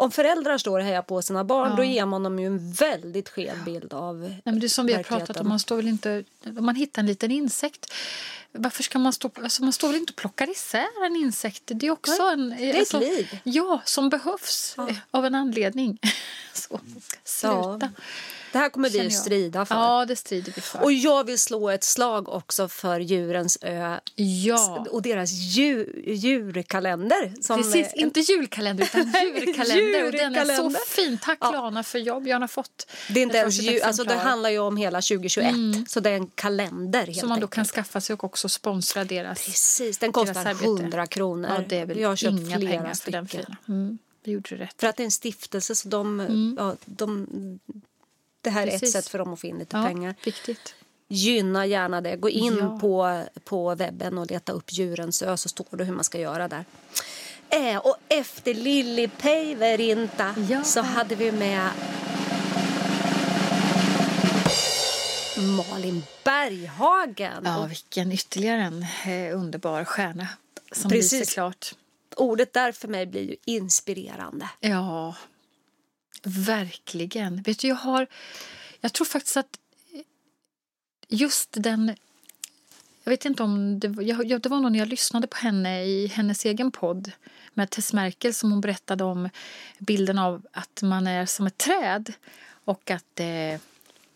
om föräldrar står och hejar på sina barn då ger man dem ju en väldigt skev bild av Nej, men det är som vi har pratat om, man står väl inte, om man hittar en liten insekt, varför ska man stå, alltså man står väl inte och plockar isär en insekt? Det är också en... är ett liv. Ja, som behövs eh, av en anledning. Så, sluta. Det här kommer vi jag. strida för. Ja, det strider vi för. Och jag vill slå ett slag också för djurens ö ja. och deras djur, djurkalender. Precis, är- inte julkalender utan djurkalender. Och den är så Djurkalender. fin. Tack Ja. Lana för jobb. Jag har fått det är inte ens djur, alltså det handlar ju om hela 2021. Så det är en kalender helt som man då kan enkelt. skaffa sig och också sponsra deras... Precis, den kostar arbete. 100 kronor. Ja, det är väl jag har köpt flera pengar för den stycken. filen. Mm, det gjorde du rätt. För att det är en stiftelse så de, ja, de det här är ett Precis. sätt för dem att få in lite Ja, pengar. viktigt. Gynna gärna det. Gå in Ja. på, på webben och leta upp Djurens ö så står det hur man ska göra där. Eh, och efter Lilli Päiverinta Ja. så hade vi med Malin Berghagen. Ja, vilken ytterligare en eh, underbar stjärna som lyser Precis. klart ordet där för mig blir ju inspirerande. Ja, verkligen. Vet du, jag har... Jag tror faktiskt att just den... Jag vet inte om det var, jag, det var nog när jag lyssnade på henne i hennes egen podd med Tess Merkel som hon berättade om bilden av att man är som ett träd och att eh,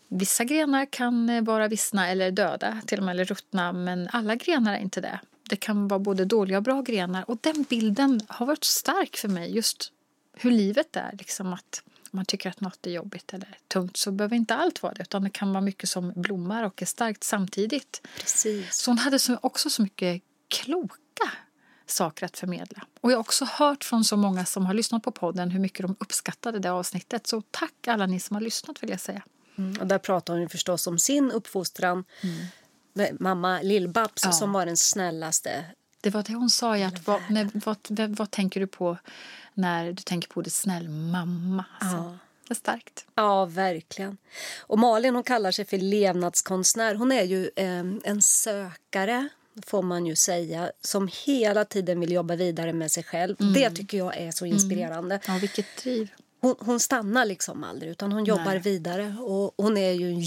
vissa grenar kan vara vissna eller döda, till och med eller ruttna, men alla grenar är inte det. Det kan vara både dåliga och bra grenar och den bilden har varit stark för mig, just hur livet är. Liksom att om man tycker att något är jobbigt eller tungt så behöver inte allt vara det utan det kan vara mycket som blommar och är starkt samtidigt. Precis. Så hon hade så, också så mycket kloka saker att förmedla. Och jag har också hört från så många som har lyssnat på podden hur mycket de uppskattade det avsnittet. Så tack alla ni som har lyssnat vill jag säga. Mm. Och där pratar hon förstås om sin uppfostran. Med mamma Lill-Babs Ja. som var den snällaste. Det var det hon sa. ju, Att vad, när, vad, vad, tänker du på när du tänker på ordet snäll mamma? Alltså, Ja. Det är starkt. Ja, verkligen. Och Malin hon kallar sig för levnadskonstnär. Hon är ju eh, en sökare, får man ju säga som hela tiden vill jobba vidare med sig själv. Det tycker jag är så inspirerande. Ja, vilket driv. Hon, hon stannar liksom aldrig, utan hon jobbar Nej. vidare. Och hon är ju en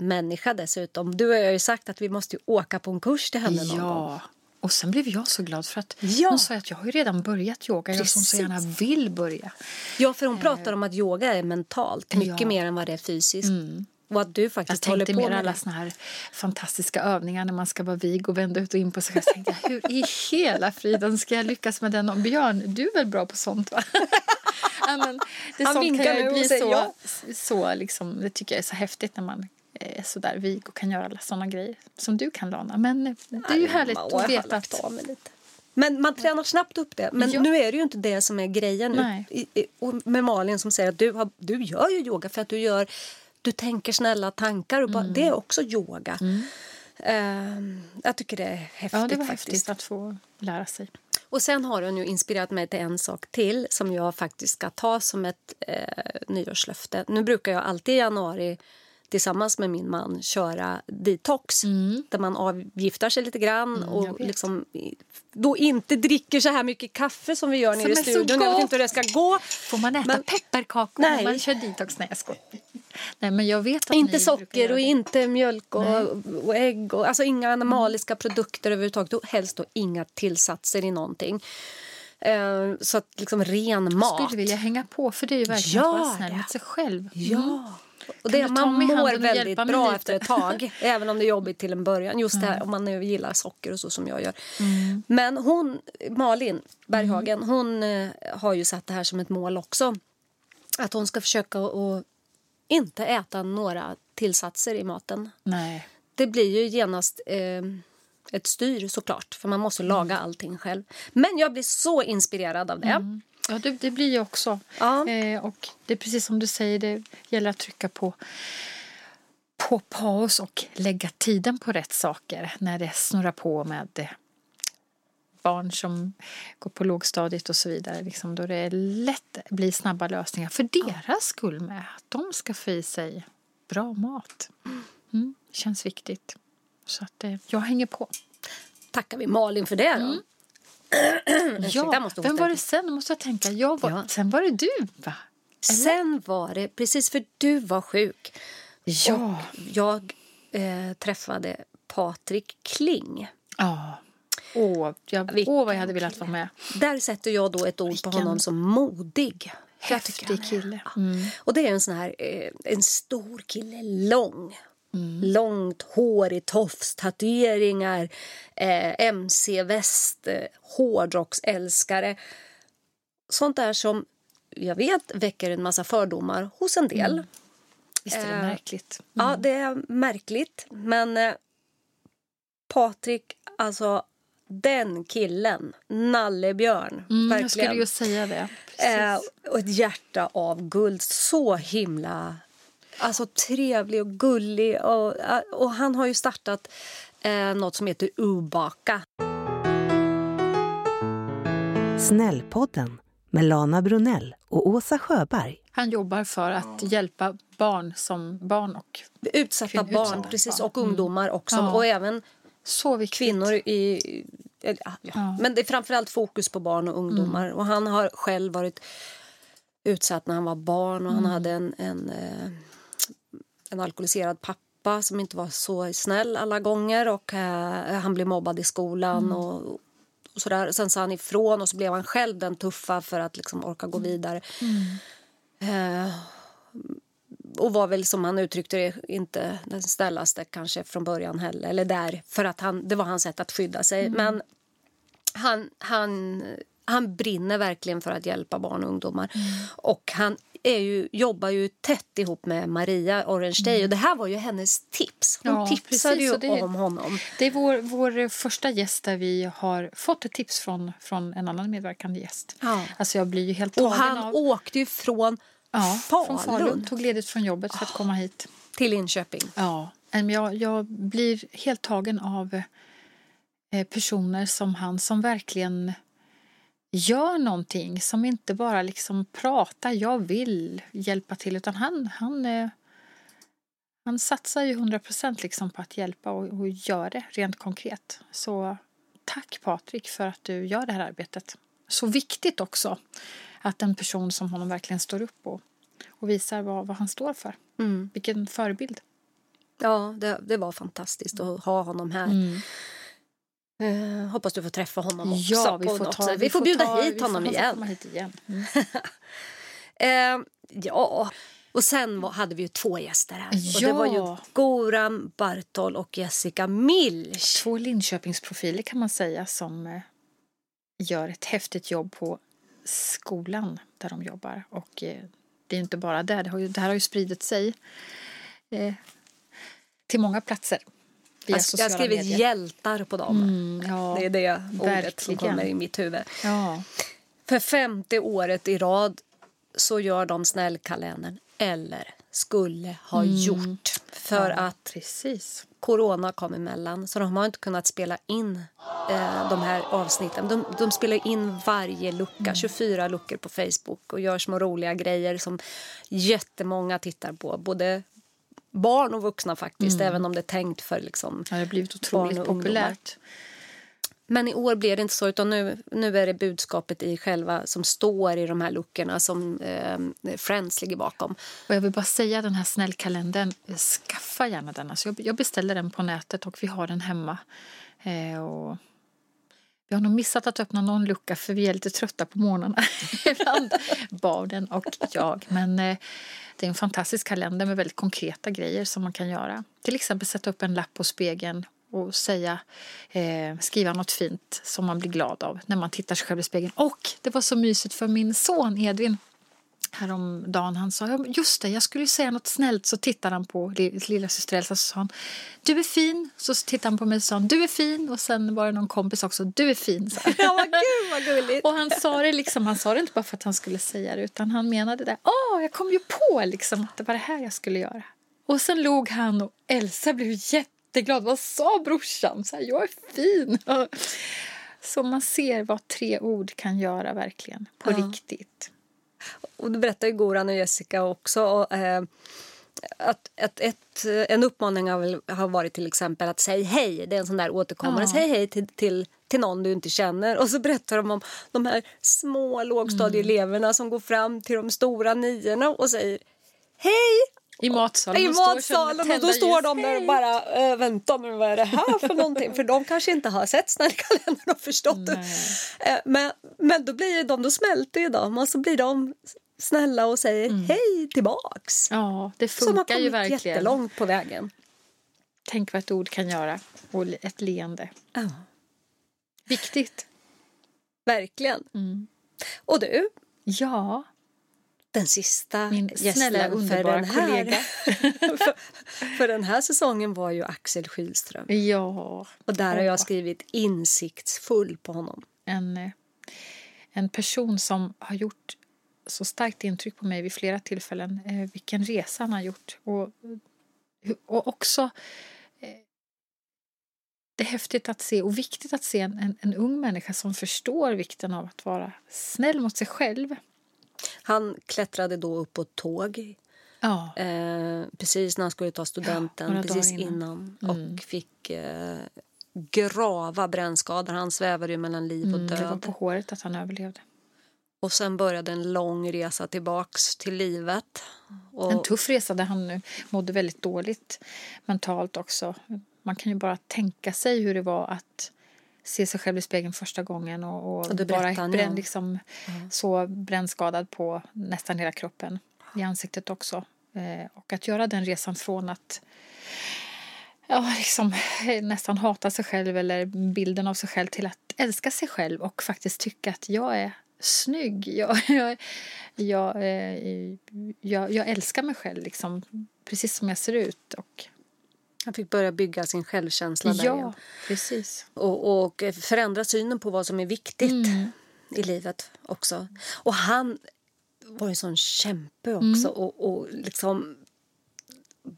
yoga-människa dessutom. Du och jag har ju sagt att vi måste åka på en kurs till henne någon gång. Ja. Och sen blev jag så glad för att Ja. hon sa att jag har ju redan börjat yoga. Jag som så Precis. gärna vill börja. Ja, för hon pratar om att yoga är mentalt, mycket Ja. mer än vad det är fysiskt. Och att du Jag faktiskt håller tänkte på mer med alla det. såna här fantastiska övningar när man ska vara vig och vända ut och in på sig själv. Så tänkte jag, hur i hela friden ska jag lyckas med den? Och Björn, du är väl bra på sånt va? ja, men det Han vinkar nu och bli säger så, ja. så liksom, det tycker jag är så häftigt när man är så där vig och kan göra alla såna grejer som du kan Lana. Men det är ju härligt att veta att. Men man tränar snabbt upp det. Men Ja. nu är det ju inte det som är grejen. Nej. I, i, och med Malin som säger att du, har, du gör ju yoga för att du gör du tänker snälla tankar. Och bara, Mm. Det är också yoga. Ehm, jag tycker det är häftigt. ja, det var faktiskt. häftigt att få lära sig. Och sen har hon ju inspirerat mig till en sak till som jag faktiskt ska ta som ett eh, nyårslöfte. Nu brukar jag alltid i januari tillsammans med min man köra detox där man avgiftar sig lite grann Mm, jag och liksom då inte dricker så här mycket kaffe som vi gör nere i studion. Jag vet inte hur det ska gå. Får man äta Men- pepparkakor Nej. när man kör detox? Nej, jag skojar. Nej, men jag vet att Inte socker och inte mjölk och, och ägg. Och, alltså inga animaliska produkter överhuvudtaget. Och helst då inga tillsatser i någonting. Eh, så att liksom ren mat. skulle vilja hänga på för det är ju verkligen att vara snäll mot sig själv. Ja. Och det, man mår väldigt bra efter ett tag, även om det är jobbigt till en början. Just det här om man nu gillar socker och så som jag gör. Mm. Men hon, Malin Berghagen, hon eh, har ju satt det här som ett mål också. Att hon ska försöka att inte äta några tillsatser i maten. Nej. Det blir ju genast eh, ett styr såklart, för man måste laga Mm. allting själv. Men jag blir så inspirerad av det. Ja, det, det blir jag också. Ja. Eh, och det är precis som du säger, det gäller att trycka på på paus och lägga tiden på rätt saker när det snurrar på med barn som går på lågstadiet och så vidare. Liksom, då det lätt blir snabba lösningar för deras skull med. Att de ska få i sig bra mat. Mm, känns viktigt. Så att eh, jag hänger på. Tackar vi Malin för det då. Mm. Ja, vem var det sen? Nu måste jag tänka. Jag var, Ja. Sen var det du, va? Sen var det, precis för du var sjuk, Ja. och jag eh, träffade Patrik Kling. Ja. Åh, jag, Vilken åh, vad jag hade velat vara med. Där sätter jag då ett ord Vilken på honom som modig. Häftig kille. Ja. Mm. Och det är en sån här, eh, en stor kille, lång. Mm. Långt hår i tofs, tatueringar, eh, mc-väst, eh, hårdrocksälskare. Sånt där som jag vet väcker en massa fördomar hos en del. Visst är det Eh, märkligt? Ja, det är märkligt. Men eh, Patrik, alltså den killen, nallebjörn, Mm, jag verkligen. skulle ju säga det. Eh, och ett hjärta av guld. Så himla alltså, trevlig och gullig. Och, och han har ju startat eh, något som heter Ubaka. Snällpodden med Lana Brunell och Åsa Sjöberg. Han jobbar för att hjälpa barn som barn och Utsatta Kvin- barn, utsatta precis, barn. och ungdomar också. Ja. Och även så viktigt. kvinnor i... ja, ja. Men det är framförallt fokus på barn och ungdomar. Och han har själv varit utsatt när han var barn och han hade en, en, eh, en alkoholiserad pappa som inte var så snäll alla gånger och eh, han blev mobbad i skolan och, och sådär. Sen sa han ifrån och så blev han själv den tuffa för att liksom orka gå vidare. Eh, och var väl som han uttryckte det inte den snällaste kanske från början heller. Eller där, för att han, det var hans sätt att skydda sig. Men han, han, han brinner verkligen för att hjälpa barn och ungdomar. Och han är ju, jobbar ju tätt ihop med Maria Orange Day. Och det här var ju hennes tips. Hon Ja, tipsade precis, ju det- om honom. Det är vår, vår första gäst där vi har fått ett tips från, från en annan medverkande gäst. Ja. Alltså jag blir ju helt Och han av... åkte ju från ja, från Falun Falun. Tog ledigt från jobbet för att komma hit. till Linköping. Ja, jag, jag blir helt tagen av eh, personer som han som verkligen gör någonting som inte bara liksom pratar jag vill hjälpa till utan han, han, eh, han satsar ju 100 procent liksom på att hjälpa och, och gör det rent konkret. Så tack Patrik för att du gör det här arbetet. Så viktigt också att en person som honom verkligen står upp och, och visar vad, vad han står för. Mm. Vilken förebild. Ja, det, det var fantastiskt att ha honom här. Mm. Eh, hoppas du får träffa honom också. Ja, vi får, ta, sätt. vi får bjuda ta- hit vi honom igen. hit igen. Mm. Eh, ja, och sen hade vi ju två gäster här. Och det var ju Ja. Goran Bartol och Jessica Milch. Två Linköpingsprofiler kan man säga som eh, gör ett häftigt jobb på skolan där de jobbar. Och eh, det är inte bara där, det, har ju, det här har ju spridit sig eh, till många platser. Jag, jag har skrivit medier. hjältar på dem. Mm, ja, Det är det ordet som kommer i mitt huvud. ja. För femte året i rad så gör de snällkalendern, eller skulle ha gjort. För Mm. ja, att Precis. corona kom emellan så de har inte kunnat spela in eh, de här avsnitten. De, de spelar in varje lucka, Mm. 24 luckor på Facebook och gör små roliga grejer som jättemånga tittar på. Både barn och vuxna faktiskt, Mm. även om det är tänkt för liksom Ja, det har blivit Barn otroligt och ungdomar. populärt. Men i år blir det inte så, utan nu, nu är det budskapet i själva som står i de här luckorna som eh, Friends ligger bakom. Och jag vill bara säga den här snällkalendern, eh, skaffa gärna den. Alltså jag, jag beställer den på nätet och vi har den hemma. Eh, och vi har nog missat att öppna någon lucka för vi är lite trötta på morgnarna ibland, barnen och jag. Men eh, det är en fantastisk kalender med väldigt konkreta grejer som man kan göra. Till exempel sätta upp en lapp på spegeln och säga, eh, skriva något fint som man blir glad av när man tittar sig själv i spegeln. Och det var så mysigt för min son Edvin häromdagen. Han sa, "Ja, just det, jag skulle säga något snällt. Så tittade han på li- lilla syster Elsa och så sa han, du är fin. Så tittade han på mig och sa, du är fin. Och sen var det någon kompis också, du är fin. Så. Ja, vad gud vad gulligt! Och han sa det liksom, han sa det inte bara för att han skulle säga det utan han menade det. Åh, jag kom ju på liksom att det var det här jag skulle göra. Och sen log han och Elsa blev jätteglad. Vad sa brorsan? Så här, jag är fin. Så man ser vad tre ord kan göra verkligen, på Ja. riktigt. Och det berättar ju Goran och Jessica också. Och, eh, att, att ett, en uppmaning har, har varit till exempel att säg hej. Det är en sån där återkommande. Ja. Säg hej till, till, till någon du inte känner. Och så berättar de om de här små lågstadieeleverna som går fram till de stora niorna och säger hej I matsalen. i som matsalen och då står de där och bara äh, vänta nu vad är det här för någonting? för de kanske inte har sett snällkalendern och förstått det. Eh, Men, men då blir de, då smälter ju de och så blir de snälla och säger hej tillbaks. Ja, det har funkar ju kommit verkligen. jättelångt på vägen. Tänk vad ett ord kan göra. Och ett leende. Ja, Viktigt. verkligen. Mm. Och du, Ja, den sista min snälla för underbara den här, kollega. för, för den här säsongen var ju Axel Skylström. Ja, Och där har jag skrivit insiktsfull på honom. en, eh, en person som har gjort så starkt intryck på mig vid flera tillfällen. Eh, vilken resa han har gjort. Och, och också eh, det är häftigt att se och viktigt att se en, en, en ung människa som förstår vikten av att vara snäll mot sig själv. Han klättrade då upp på ett tåg Ja, eh, precis när han skulle ta studenten, några precis innan. innan. Mm. Och fick eh, grava brännskador. Han svävade mellan liv och mm, det var död. på håret att han överlevde. Och sen började en lång resa tillbaks till livet. Och, En tuff resa där han nu mådde väldigt dåligt mentalt också. Man kan ju bara tänka sig hur det var att se sig själv i spegeln första gången och, och Och vara om. liksom, så brännskadad på nästan hela kroppen. I ansiktet också. Eh, och att göra den resan från att ja, liksom, nästan hata sig själv eller bilden av sig själv till att älska sig själv och faktiskt tycka att jag är snygg. Jag, jag, jag, eh, jag, jag älskar mig själv liksom, precis som jag ser ut. Och, han fick börja bygga sin självkänsla där igen. ja, precis. Och, och förändra synen på vad som är viktigt Mm. i livet också. Och han var en sån kämpe också Mm. och, och liksom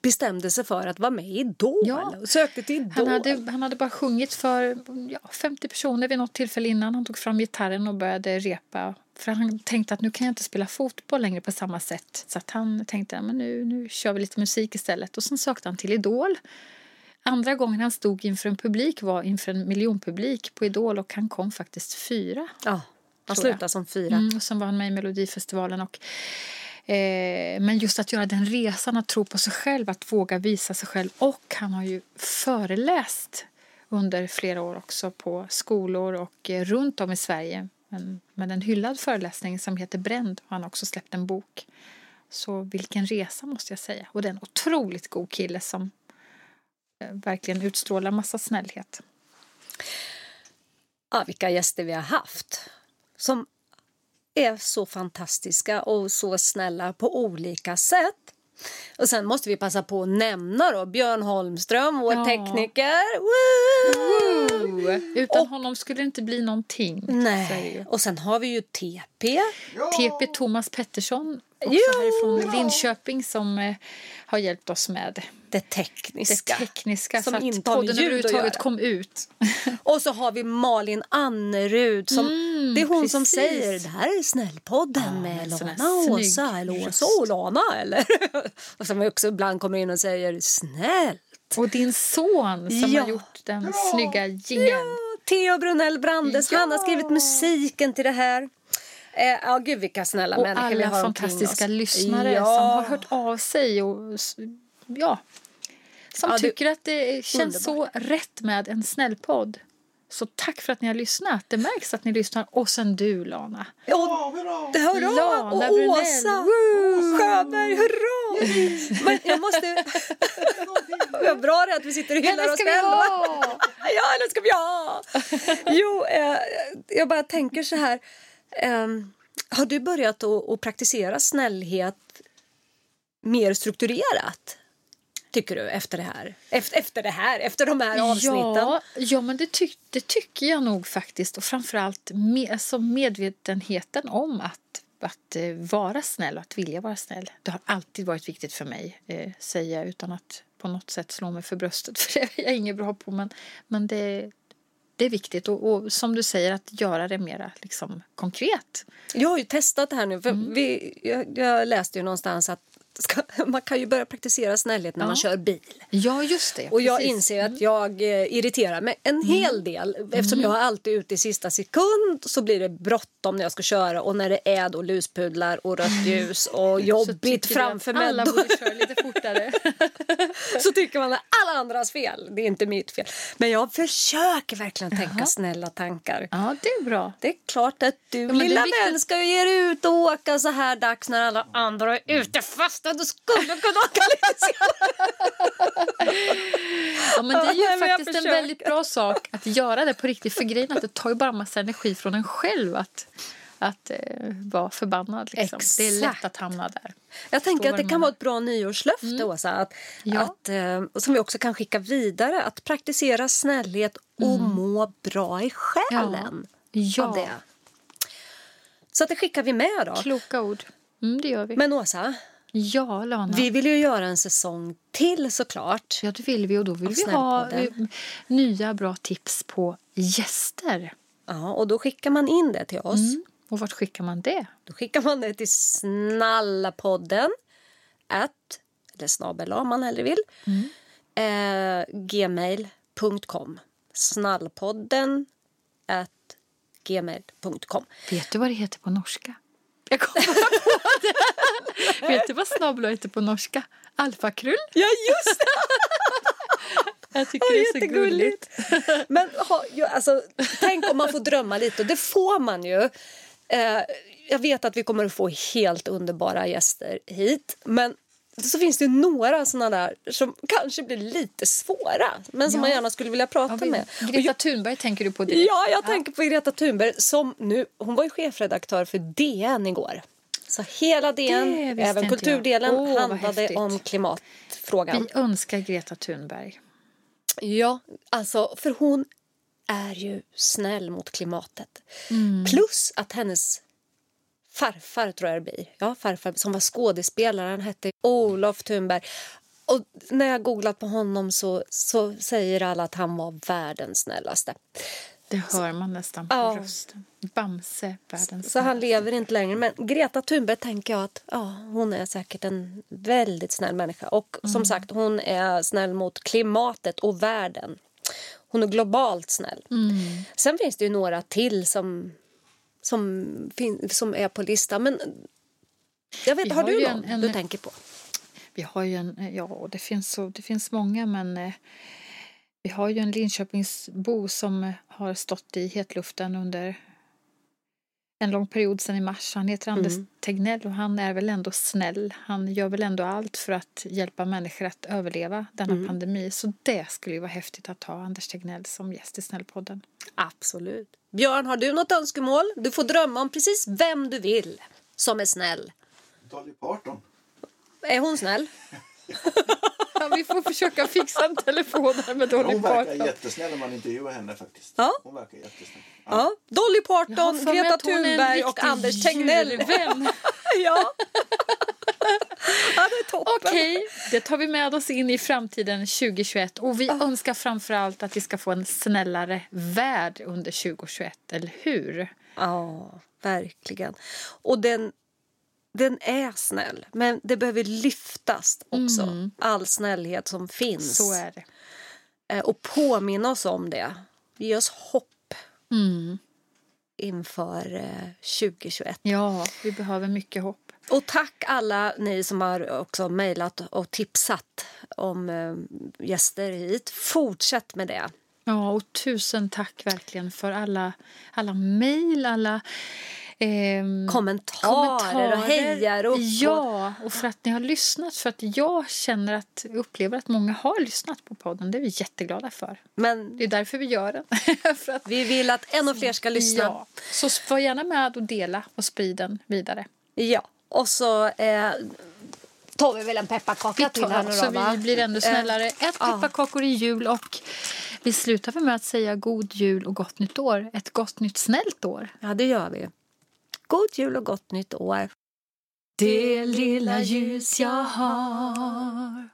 bestämde sig för att vara med i Idol. Ja. Och sökte till Idol. Han hade, han hade bara sjungit för ja, 50 personer vid något tillfälle innan. Han tog fram gitarren och började repa. För han tänkte att nu kan jag inte spela fotboll längre på samma sätt. Så att han tänkte att nu, nu kör vi lite musik istället. Och sen sökte han till Idol. Andra gången han stod inför en publik var inför en miljonpublik på Idol och han kom faktiskt fyra. ja, han slutade som fyra. Mm, och sen var han med i Melodifestivalen. Och, eh, men just att göra den resan, att tro på sig själv, att våga visa sig själv. Och han har ju föreläst under flera år också på skolor och eh, runt om i Sverige. Men, med en hyllad föreläsning som heter Bränd. Och han har också släppt en bok. Så vilken resa måste jag säga. Och det är en otroligt god kille som eh, verkligen utstrålar massa snällhet. Ja, vilka gäster vi har haft. Som är så fantastiska och så snälla på olika sätt. Och sen måste vi passa på att nämna då Björn Holmström, vår Ja. tekniker. Woo! Utan honom skulle det inte bli någonting. Nej. Och sen har vi ju TP. TP Thomas Pettersson, också Ja! härifrån Linköping som eh, har hjälpt oss med Det det tekniska. tekniska Som så att inte podden överhuvudtaget kom ut. Och så har vi Malin Annerud. Som, Mm, det är hon som precis. säger det här är Snällpodden Ja, med Lana och Åsa. Eller Åsa och Lana. Eller? och som också ibland kommer in och säger snäll. Och din son som Ja. har gjort den snygga jingeln. Theo Brunell Brandes, Ja. han har skrivit musiken till det här. Eh, ja, gud vilka snälla Och människor vi alla har omkring fantastiska lyssnare ja. som har hört av sig och ja, som Ja, tycker att det känns Underbart. så rätt med en snällpodd. Så tack för att ni har lyssnat. Det märks att ni lyssnar. Och sen du, Lana. Ja, det hurra! Lana och Brunell. Åsa Woo! Sjöberg, hurra! Men jag måste... Vad bra det är att vi sitter och hyllar oss själva. Ja, eller ska vi ha? Jo, eh, jag bara tänker så här. ehm, har du börjat att, praktisera snällhet mer strukturerat? Tycker du efter det här? Efter, efter det här, efter de här avsnitten? Ja, ja men det, tyck, det tycker jag nog faktiskt. Och framförallt med, alltså medvetenheten om att, att eh, vara snäll och att vilja vara snäll. Det har alltid varit viktigt för mig, eh, säger jag utan att på något sätt slå mig för bröstet. För det är jag inget bra på. Men, men det, det är viktigt. Och, och som du säger, att göra det mera liksom, konkret. Jag har ju testat det här nu. För Mm. vi, jag, jag läste ju någonstans att ska, man kan ju börja praktisera snällhet när Ja. man kör bil. Ja, just det. Och jag precis. Mm. inser att jag eh, irriterar mig en hel del. Eftersom jag är alltid ute i sista sekund så blir det bråttom när jag ska köra. Och när det är då luspudlar och rött ljus och jobbigt framför mig. Alla borde köra lite fortare. så tycker man att alla andras fel. Det är inte mitt fel. Men jag försöker verkligen tänka Jaha. snälla tankar. ja, det är bra. Det är klart att du, är lilla vän, ska ju ge dig ut och åka så här dags när alla andra är ute fast. Du skulle kunna åka. Ja, men det är ju jag faktiskt en väldigt bra sak att göra det på riktigt. För grejen att det tar ju bara massa energi från en själv att, att eh, vara förbannad. Liksom. Det är lätt Exakt. att hamna där. Jag tänker att det kan vara ett bra nyårslöfte, Åsa. Att, Ja. att, eh, som vi också kan skicka vidare. Att praktisera snällhet och må bra i själen. Ja, Av det. Så att det skickar vi med då. kloka ord. Mm, det gör vi. Men Åsa, ja, Lana. vi vill ju göra en säsong till såklart. Ja, det vill vi. Och då vill vi ha nya bra tips på gäster. Ja, och då skickar man in det till oss. Mm. Och vart skickar man det? Då skickar man det till snallapodden at, eller snabel om man hellre vill, eh, gmail.com. Snallpodden at gmail.com. Vet du vad det heter på norska? Jag kommer på det! Vet du vad snabel heter på norska? Alfakrull. Ja, just det! Jag tycker det är så gulligt. Men ha, ju, alltså, tänk om man får drömma lite. Och det får man ju. Eh, jag vet att vi kommer att få helt underbara gäster hit. Men så finns det några såna där som kanske blir lite svåra. Men som Ja. man gärna skulle vilja prata Ja, vi- med. Greta Thunberg tänker du på direkt? Ja, jag tänker på Greta Thunberg som nu, hon var ju chefredaktör för DN igår. Så hela DN, Det även jag. kulturdelen, vad handlade om klimatfrågan. Vi önskar Greta Thunberg. Ja, alltså för hon är ju snäll mot klimatet. Mm. Plus att hennes farfar, tror jag det blir, ja, farfar som var skådespelare, han hette Olof Thunberg. Och när jag googlat på honom så, så säger alla att han var världens snällaste. Det hör man nästan på Ja. rösten. Bamse, världens Så han lever inte längre. Men Greta Thunberg tänker jag att ja, hon är säkert en väldigt snäll människa. Och som sagt, hon är snäll mot klimatet och världen. Hon är globalt snäll. Sen finns det ju några till som, som, som är på listan. Men jag vet, Vi har, har du någon en- en- du tänker på? Vi har ju en, ja det finns, så, det finns många men eh, vi har ju en Linköpingsbo som har stått i hetluften under en lång period sedan i mars. Han heter Anders Tegnell och han är väl ändå snäll. Han gör väl ändå allt för att hjälpa människor att överleva denna pandemi. Så det skulle ju vara häftigt att ha Anders Tegnell som gäst i Snällpodden. Absolut. Björn, har du något önskemål? Du får drömma om precis vem du vill som är snäll. Dolly Parton. Är hon snäll? Ja, vi får försöka fixa en telefon här med Dolly Hon verkar Parton. jättesnäll när man intervjuar henne faktiskt. Ja. Hon verkar jättesnäll. Ja. Dolly Jag har Parton, mig Greta hon Thunberg och Anders Tegnell. ja. ja, det är toppen. Okej, det tar vi med oss in i framtiden 2021 och vi önskar framför allt att vi ska få en snällare värld under 2021, eller hur? Ja, verkligen. Och den, den är snäll, men det behöver lyftas också. All snällhet som finns. Så är det. Eh, Och påminna oss om det. Ge oss hopp Mm. inför eh, 2021. Ja, vi behöver mycket hopp. Och tack alla ni som har också mejlat och tipsat om eh, gäster hit. Fortsätt med det. Ja, och tusen tack verkligen för alla, alla mejl, alla ehm, Kommentarer, och hejarop. Ja, och för att ni har lyssnat. För att jag känner att, upplever att många har lyssnat på podden. Det är vi jätteglada för. Men Det är därför vi gör den. för att, vi vill att ännu fler ska lyssna. Ja, så var gärna med och dela och sprida den vidare. Ja, och så eh, tar vi väl en pepparkaka till här nu så då, va? vi blir ännu snällare. Ät ja. pepparkakor i jul och vi slutar med att säga god jul och gott nytt år. Ett gott nytt snällt år. Ja, det gör vi. God jul och gott nytt år. Det lilla ljus jag har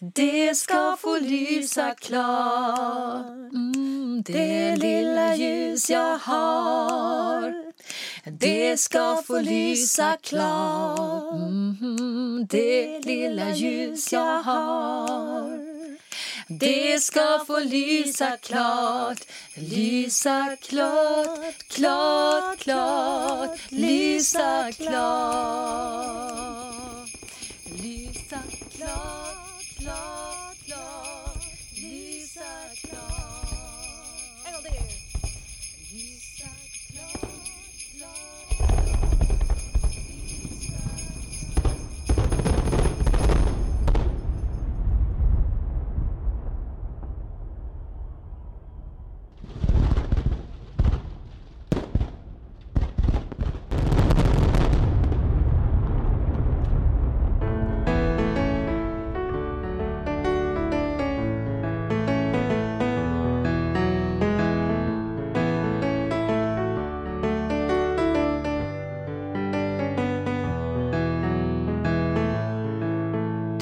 Det ska få lysa klart. Mm, Det lilla ljus jag har Det ska få lysa klart. Mm, Det lilla ljus jag har det ska få lysa klart, lysa klart, klart, klart, lysa klart. Lysa klart, klart,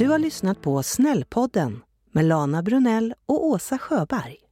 Du har lyssnat på Snällpodden med Lana Brunell och Åsa Sjöberg.